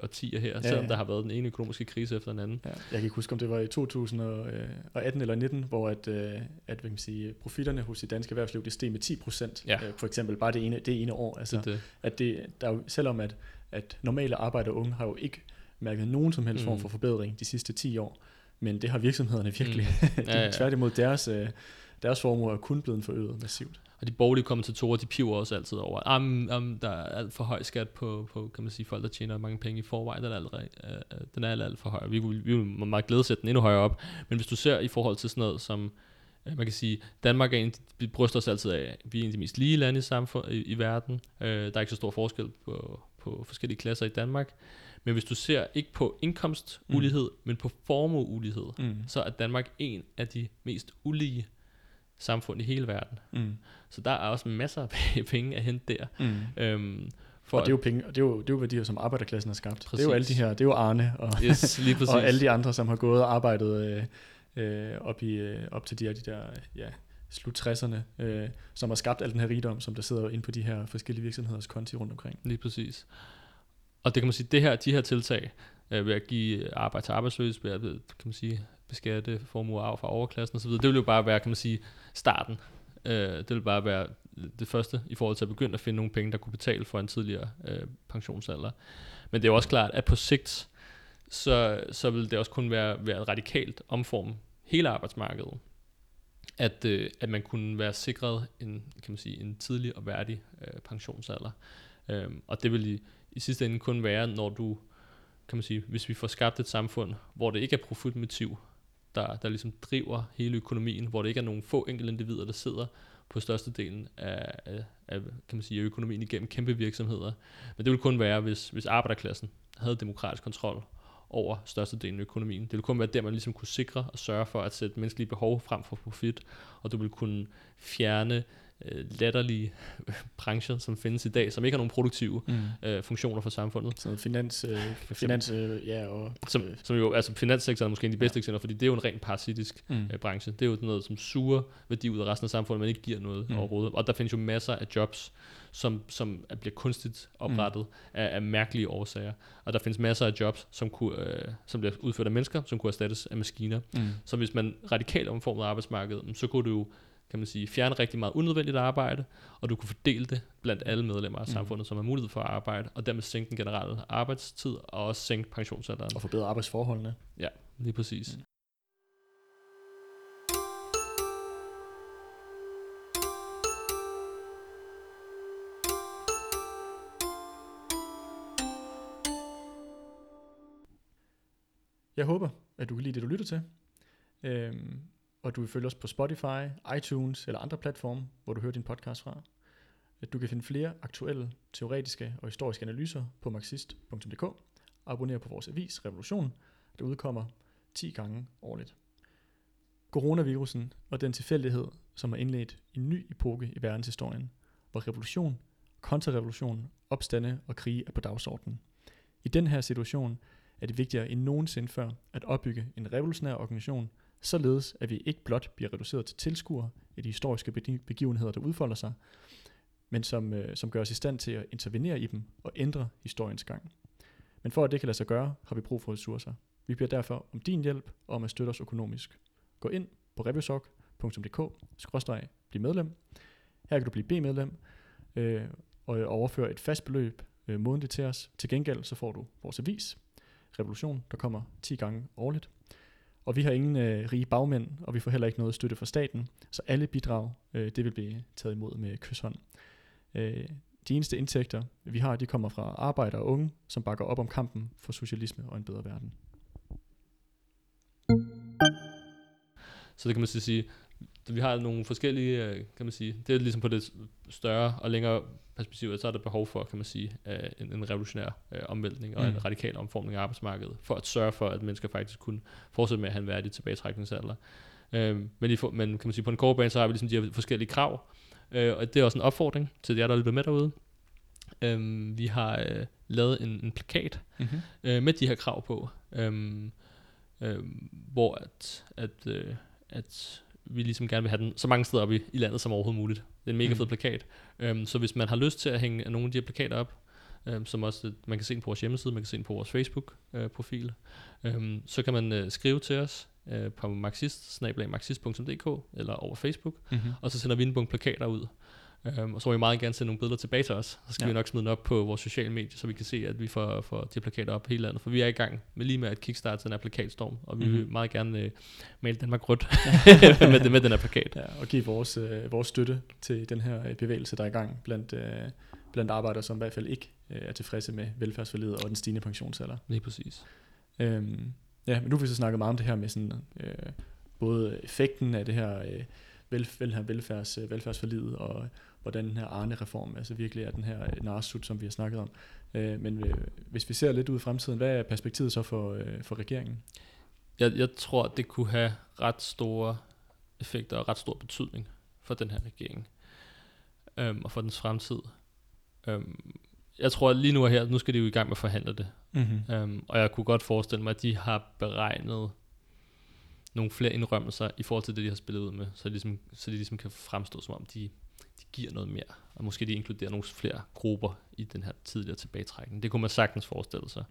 Speaker 1: årtier her,
Speaker 2: Ja,
Speaker 1: selvom
Speaker 2: ja.
Speaker 1: der har været den ene økonomiske krise efter den anden.
Speaker 2: Ja, jeg kan ikke huske, om det var i 2018 eller 19, hvor at, øh, at hvad kan man sige, profitterne hos det danske erhvervsliv, det steg med 10 procent.
Speaker 1: Ja.
Speaker 2: For eksempel bare det ene, det ene år.
Speaker 1: Så
Speaker 2: Altså,
Speaker 1: det,
Speaker 2: at det, der er jo, selvom at, at normale arbejdere og unge har jo ikke mærket nogen som helst form
Speaker 1: Mm.
Speaker 2: for forbedring de sidste 10 år, men det har virksomhederne virkelig.
Speaker 1: Mm.
Speaker 2: de,
Speaker 1: Ja, ja.
Speaker 2: Tværtimod deres, øh, deres formuer er kun blevet forøget massivt.
Speaker 1: Og de borgerlige kommentatorer, de piver også altid over, am, am, der er alt for høj skat på, på, kan man sige, folk, der tjener mange penge i forvejen, den er, allerede, øh, øh, den er alt, alt for høj. Vi, vil- vi vil meget glæde sætte den endnu højere op. Men hvis du ser i forhold til sådan noget som, øh, man kan sige, Danmark er en, vi bryster os altid af, vi er en af de mest lige lande i, samfund, i, i verden. Øh, der er ikke så stor forskel på, på forskellige klasser i Danmark. Men hvis du ser ikke på indkomstulighed, mm. men på formueulighed,
Speaker 2: Mm.
Speaker 1: så er Danmark en af de mest ulige samfund i hele verden.
Speaker 2: Mm.
Speaker 1: Så der er også masser af penge at hente der.
Speaker 2: Mm.
Speaker 1: Øhm, for
Speaker 2: Og det er jo penge, og det er jo, det er jo værdier, som arbejderklassen har skabt. Det er jo alle de
Speaker 1: Præcis.
Speaker 2: her, det er jo Arne og,
Speaker 1: yes, lige præcis.
Speaker 2: og alle de andre, som har gået og arbejdet øh, øh, op, i, øh, op til de her, de der ja, slut 60'erne, øh, som har skabt al den her rigdom, som der sidder inde på de her forskellige virksomheders konti rundt omkring.
Speaker 1: Lige præcis. Og det kan man sige, det her, de her tiltag, øh, ved at give arbejde til arbejdsløse, ved at kan man sige, beskatte formue af fra overklassen osv., det vil jo bare være, kan man sige, starten. Øh, det vil bare være det første i forhold til at begynde at finde nogle penge, der kunne betale for en tidligere øh, pensionsalder. Men det er jo også klart, at på sigt, så, så vil det også kun være, være radikalt omforme hele arbejdsmarkedet. At, øh, at man kunne være sikret en, kan man sige, en tidlig og værdig øh, pensionsalder. Øhm, og det vil i, i sidste ende kun være, når du, kan man sige, hvis vi får skabt et samfund, hvor det ikke er profitmotiv, der, der ligesom driver hele økonomien, hvor det ikke er nogen få enkelte individer, der sidder på størstedelen af, af, af kan man sige, af økonomien igennem kæmpe virksomheder. Men det vil kun være, hvis, hvis arbejderklassen havde demokratisk kontrol over størstedelen af økonomien. Det ville kun være der, man ligesom kunne sikre og sørge for at sætte menneskelige behov frem for profit, og du vil kunne fjerne øh, latterlige brancher, som findes i dag, som ikke har nogen produktive
Speaker 2: Mm.
Speaker 1: øh, funktioner for samfundet.
Speaker 2: Sådan finans, øh, finans øh, ja, og...
Speaker 1: Som,
Speaker 2: øh,
Speaker 1: som jo, altså finanssektoren er måske en af de bedste
Speaker 2: Ja.
Speaker 1: eksempler, fordi det er jo en rent parasitisk
Speaker 2: mm.
Speaker 1: øh, branche. Det er jo noget, som suger værdi ud af resten af samfundet, men ikke giver noget
Speaker 2: Mm.
Speaker 1: overhovedet. Og der findes jo masser af jobs, som, som er- bliver kunstigt oprettet mm. af, af mærkelige årsager. Og der findes masser af jobs, som, kunne, øh, som bliver udført af mennesker, som kunne erstattes af maskiner.
Speaker 2: Mm.
Speaker 1: Så hvis man radikalt omformede arbejdsmarkedet, så kunne du jo kan man sige, fjerne rigtig meget unødvendigt arbejde, og du kunne fordele det blandt alle medlemmer af
Speaker 2: Mm.
Speaker 1: samfundet, som har mulighed for at arbejde, og dermed sænke den generelle arbejdstid, og også sænke pensionsalderen.
Speaker 2: Og forbedre arbejdsforholdene.
Speaker 1: Lige præcis.
Speaker 2: Mm. Jeg håber, at du kan lide det, du lytter til. Øhm, og du vil følge os på Spotify, iTunes eller andre platforme, hvor du hører din podcast fra. Du kan finde flere aktuelle, teoretiske og historiske analyser på marxist.dk. Abonner på vores avis Revolution, der udkommer 10 gange årligt. Coronavirusen og den tilfældighed, som har indledt en ny epoke i verdenshistorien, hvor revolution, kontrarevolution, opstande og krige er på dagsordenen. I den her situation er det vigtigere end nogensinde før at opbygge en revolutionær organisation, således at vi ikke blot bliver reduceret til tilskuere af de historiske begivenheder, der udfolder sig, men som, øh, som gør os i stand til at intervenere i dem og ændre historiens gang. Men for at det kan lade sig gøre, har vi brug for ressourcer. Vi bliver derfor om din hjælp og om at støtte os økonomisk. Gå ind på revisoc.dk, bliv medlem. Her kan du blive B-medlem øh, og overføre et fast beløb øh, månedligt til os. Til gengæld så får du vores avis, Revolution, der kommer 10 gange årligt. Og vi har ingen øh, rige bagmænd, og vi får heller ikke noget støtte fra staten, så alle bidrag, øh, det vil blive taget imod med kysshånd. Øh, de eneste indtægter, vi har, de kommer fra arbejdere og unge, som bakker op om kampen for socialisme og en bedre verden.
Speaker 1: Så det kan man så sige, vi har nogle forskellige, øh, kan man sige, det er ligesom på det større og længere perspektiv, så er der behov for, kan man sige, øh, en, en revolutionær øh, omvæltning og mm. en radikal omformning af arbejdsmarkedet, for at sørge for, at mennesker faktisk kunne fortsætte med at have en værdig tilbagetrækningsalder. Øh, men, i men kan man sige, på en kort bane, så har vi ligesom de her forskellige krav, øh, og det er også en opfordring til jer, der lytter med derude. Øh, vi har øh, lavet en, en plakat mm-hmm. øh, med de her krav på, øh, øh, hvor at, at, øh, at vi ligesom gerne vil have den så mange steder op i, i landet som overhovedet muligt. Det er en mega mm. fed plakat. Um, så hvis man har lyst til at hænge nogle af de her plakater op, um, som også man kan se den på vores hjemmeside, man kan se den på vores Facebook-profil, uh, um, så kan man uh, skrive til os uh, på marxist marxist.dk eller over Facebook, mm-hmm. og så sender vi en bunke plakater ud. Um, og så vil vi meget gerne sende nogle billeder tilbage til os. Så skal ja. vi nok smide den op på vores sociale medier, så vi kan se, at vi får, får de plakater op hele landet. For vi er i gang med lige med at kickstarte den her plakatstorm, og vi mm-hmm. vil meget gerne uh, male Danmark rødt med, med den her plakat.
Speaker 2: Ja, og give vores, uh, vores støtte til den her bevægelse, der er i gang blandt, uh, blandt arbejdere, som i hvert fald ikke uh, er tilfredse med velfærdsforledet og den stigende pensionsalder.
Speaker 1: Lige præcis.
Speaker 2: Um, ja, men nu har vi så snakket meget om det her med sådan, uh, både effekten af det her, uh, vel, vel, her velfærds, velfærdsforlidet og hvordan den her Arne-reform altså virkelig er den her øh, narsut, som vi har snakket om. Øh, men øh, hvis vi ser lidt ud i fremtiden, hvad er perspektivet så for, for regeringen?
Speaker 1: Jeg, jeg tror, det kunne have ret store effekter og ret stor betydning for den her regering øhm, og for dens fremtid. Øhm, jeg tror, at lige nu her, nu skal de jo i gang med at forhandle det. Mm-hmm. Øhm, og jeg kunne godt forestille mig, at de har beregnet nogle flere indrømmelser i forhold til det, de har spillet ud med, så, de ligesom, så de ligesom kan fremstå som om, de de giver noget mere, og måske de inkluderer nogle flere grupper i den her tidligere tilbagetrækning. Det kunne man sagtens forestille sig.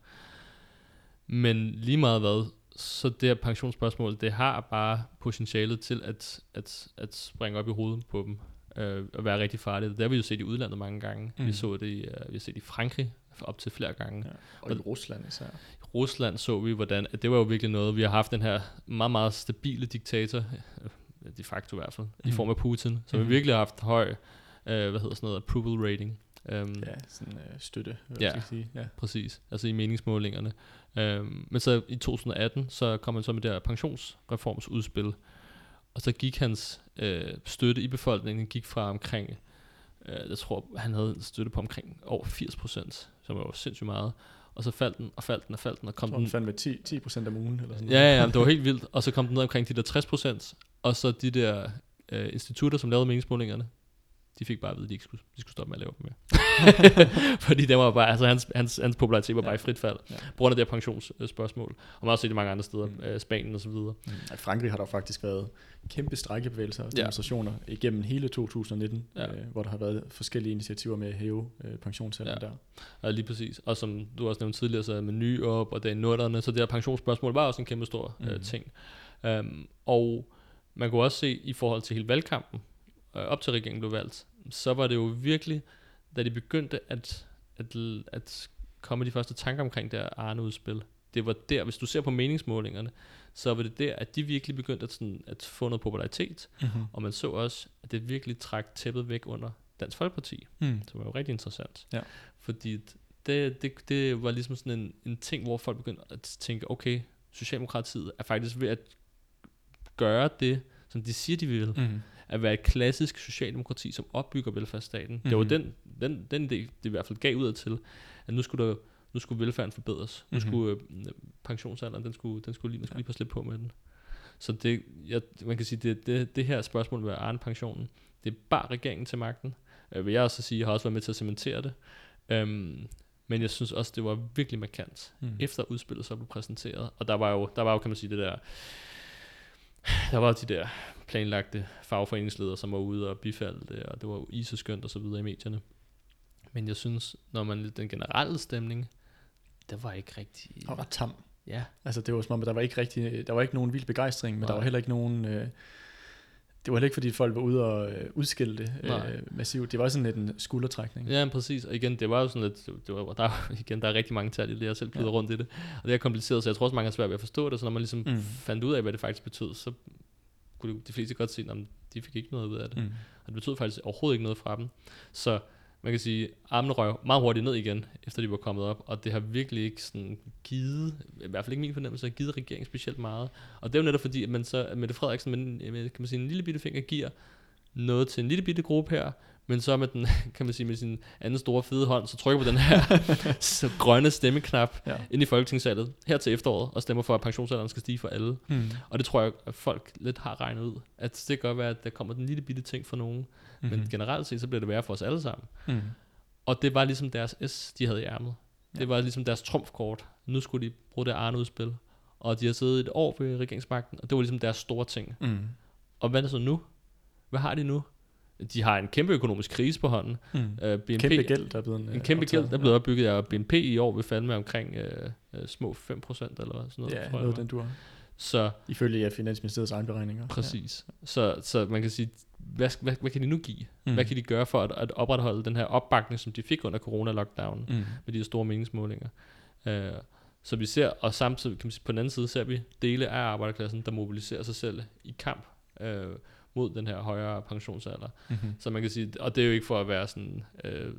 Speaker 1: Men lige meget hvad, så det her pensionsspørgsmål, det har bare potentialet til at, at, at springe op i hovedet på dem, øh, og være rigtig farligt. Det har vi jo set i udlandet mange gange. Mm. Vi så det i, uh, vi har set i Frankrig op til flere gange. Ja,
Speaker 2: og, og i Rusland især.
Speaker 1: I Rusland så vi, hvordan, at det var jo virkelig noget, vi har haft den her meget, meget stabile diktator, de facto i hvert fald, mm. i form af Putin, som mm. virkelig har haft høj, øh, hvad hedder sådan noget, approval rating.
Speaker 2: Um, ja, sådan øh, støtte,
Speaker 1: hvad ja, skal sige. Ja, præcis. Altså i meningsmålingerne. Um, men så i 2018, så kom han så med det her pensionsreformsudspil, og så gik hans øh, støtte i befolkningen gik fra omkring, øh, jeg tror, han havde støtte på omkring over 80 procent, som var jo sindssygt meget, og så faldt den, og faldt den, og faldt den, og kom
Speaker 2: den... Så med 10, 10 procent om ugen, eller sådan
Speaker 1: noget. Ja, ja, det var helt vildt, og så kom den ned omkring de der 60 procent, og så de der øh, institutter, som lavede meningsmålingerne, de fik bare at vide, at de ikke skulle, de skulle stoppe med at lave dem mere. Fordi det var bare, altså hans, hans, hans popularitet var bare ja. i frit fald, ja. på grund af det her pensionsspørgsmål. Og man har også set det mange andre steder, mm. øh, Spanien og så videre. Mm.
Speaker 2: I Frankrig har der faktisk været kæmpe strækkebevægelser og demonstrationer ja. igennem hele 2019, ja. øh, hvor der har været forskellige initiativer med at hæve øh, pensionsalderen ja. der.
Speaker 1: Ja, lige præcis. Og som du også nævnte tidligere, så med ny op og det nutterne, så det her pensionsspørgsmål var også en kæmpe stor øh, mm. øh, ting. Um, og man kunne også se i forhold til hele valgkampen, øh, op til regeringen blev valgt, så var det jo virkelig, da de begyndte at, at, at komme de første tanker omkring det Arne-udspil, det var der, hvis du ser på meningsmålingerne, så var det der, at de virkelig begyndte at, sådan, at få noget popularitet, mm-hmm. og man så også, at det virkelig trak tæppet væk under Dansk Folkeparti, mm. Det var jo rigtig interessant. Ja. Fordi det, det, det var ligesom sådan en, en ting, hvor folk begyndte at tænke, okay, Socialdemokratiet er faktisk ved at gøre det, som de siger, de vil. Mm. At være et klassisk socialdemokrati, som opbygger velfærdsstaten. Mm. Det var mhm. den, den, den idé, det i hvert fald gav ud til, at nu skulle, der, nu skulle velfærden forbedres. Nu mm. skulle øh, pensionsalderen, den skulle, den skulle lige, man skulle lige på slippe på med den. Så det, jeg, man kan sige, det, det, det her spørgsmål med Arne pensionen, det er bare regeringen til magten. Øh, vil jeg også sige, jeg har også været med til at cementere det. Øhm, men jeg synes også, det var virkelig markant, mm. efter udspillet så blev præsenteret. Og der var jo, der var jo kan man sige, det der der var de der planlagte fagforeningsledere, som var ude og bifalde det, og det var så skønt og så videre i medierne. Men jeg synes, når man den generelle stemning, der var ikke rigtig...
Speaker 2: Og ret tam.
Speaker 1: Ja.
Speaker 2: Altså det var som om, der var ikke rigtig, der var ikke nogen vild begejstring, men Nej. der var heller ikke nogen... Øh, det var heller ikke, fordi folk var ude og øh, udskille det øh, massivt. Det var sådan lidt en skuldertrækning.
Speaker 1: Ja, præcis. Og igen, det var jo sådan lidt, det var, der, igen, der er rigtig mange tal i det, jeg selv ja. rundt i det. Og det er kompliceret, så jeg tror også, mange er svært ved at forstå det. Så når man ligesom mm. fandt ud af, hvad det faktisk betød, så kunne de fleste godt se, at de fik ikke noget ud af det. Mm. Og det betød faktisk overhovedet ikke noget fra dem. Så man kan sige, armene røg meget hurtigt ned igen, efter de var kommet op, og det har virkelig ikke sådan givet, i hvert fald ikke min fornemmelse, har givet regeringen specielt meget. Og det er jo netop fordi, at man så, at Mette Frederiksen med, med, kan man sige, en lille bitte finger giver noget til en lille bitte gruppe her, men så med den, kan man sige, med sin anden store fede hånd, så trykker på den her så grønne stemmeknap ja. ind i folketingssalget her til efteråret, og stemmer for, at pensionsalderen skal stige for alle. Mm. Og det tror jeg, at folk lidt har regnet ud. At det kan godt være, at der kommer den lille bitte ting for nogen, mm-hmm. men generelt set, så bliver det værre for os alle sammen. Mm. Og det var ligesom deres S, de havde i ærmet. Ja. Det var ligesom deres trumfkort. Nu skulle de bruge det Arne-udspil. Og de har siddet et år ved regeringsmagten, og det var ligesom deres store ting. Mm. Og hvad er det så nu? Hvad har de nu? De har en kæmpe økonomisk krise på hånden.
Speaker 2: Mm. Uh, BNP, kæmpe gæld, der er blevet
Speaker 1: En kæmpe gæld, der er blevet opbygget, og BNP i år vil falde med omkring uh, uh, små 5% eller sådan noget.
Speaker 2: Ja, noget den du har. Så, Ifølge ja, Finansministeriets egen beregninger.
Speaker 1: Præcis. Ja. Så, så man kan sige, hvad, hvad, hvad kan de nu give? Mm. Hvad kan de gøre for at, at opretholde den her opbakning, som de fik under corona-lockdownen, mm. med de her store meningsmålinger? Uh, så vi ser, og samtidig kan man sige, på den anden side ser vi dele af arbejderklassen, der mobiliserer sig selv i kamp. Uh, mod den her højere pensionsalder. Mm-hmm. Så man kan sige, og det er jo ikke for at være sådan øh,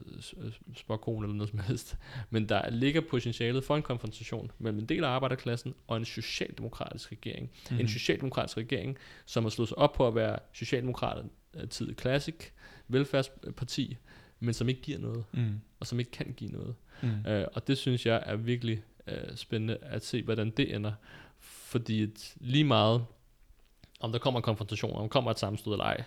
Speaker 1: spokon eller noget som helst, men der ligger potentialet for en konfrontation mellem en del af arbejderklassen og en socialdemokratisk regering. Mm-hmm. En socialdemokratisk regering, som har slået sig op på at være socialdemokrater tid classic, velfærdsparti, men som ikke giver noget, mm. og som ikke kan give noget. Mm. Øh, og det synes jeg er virkelig øh, spændende at se, hvordan det ender. Fordi lige meget om der kommer en konfrontation, om der kommer et sammenstød eller ej,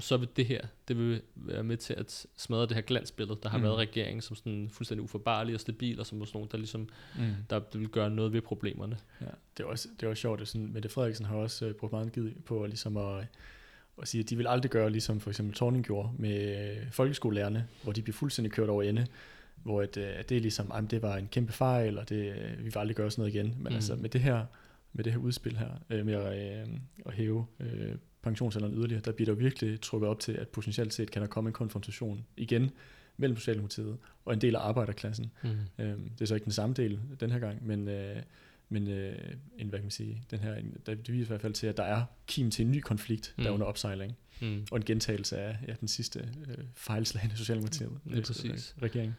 Speaker 1: så vil det her, det vil være med til at smadre det her glansbillede, der har mm. været regeringen som sådan fuldstændig uforbarlig og stabil, og som sådan nogen, der ligesom, mm. der, vil gøre noget ved problemerne.
Speaker 2: Ja, det er også, det er også sjovt, at sådan, Mette Frederiksen har også uh, brugt meget givet på ligesom at, at sige, at de vil aldrig gøre, ligesom for eksempel Torning gjorde med uh, folkeskolelærerne, hvor de bliver fuldstændig kørt over ende, hvor at, uh, det er ligesom, at det var en kæmpe fejl, og det, uh, vi vil aldrig gøre sådan noget igen. Men mm. altså med det her, med det her udspil her, øh, med at, øh, at hæve øh, pensionsalderen yderligere, der bliver der virkelig trukket op til, at potentielt set kan der komme en konfrontation igen mellem Socialdemokratiet og en del af arbejderklassen. Mm. Øh, det er så ikke den samme del den her gang, men, øh, men øh, en, hvad kan man sige, den her, der, det viser i hvert fald til, at der er kim til en ny konflikt, mm. der er under opsejling, mm. og en gentagelse af ja, den sidste øh, fejlslagende Socialdemokratiet.
Speaker 1: Mm. Er præcis.
Speaker 2: Regering.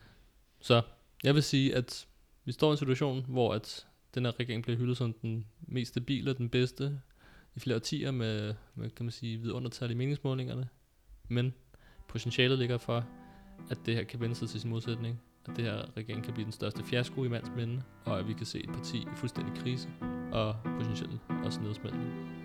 Speaker 1: Så jeg vil sige, at vi står i en situation, hvor at den her regering bliver hyldet som den mest stabile og den bedste i flere årtier med, med kan man sige, vidundertal i meningsmålingerne. Men potentialet ligger for, at det her kan vende sig til sin modsætning. At det her regering kan blive den største fiasko i mands minde, og at vi kan se et parti i fuldstændig krise og potentielt også nedsmeltning.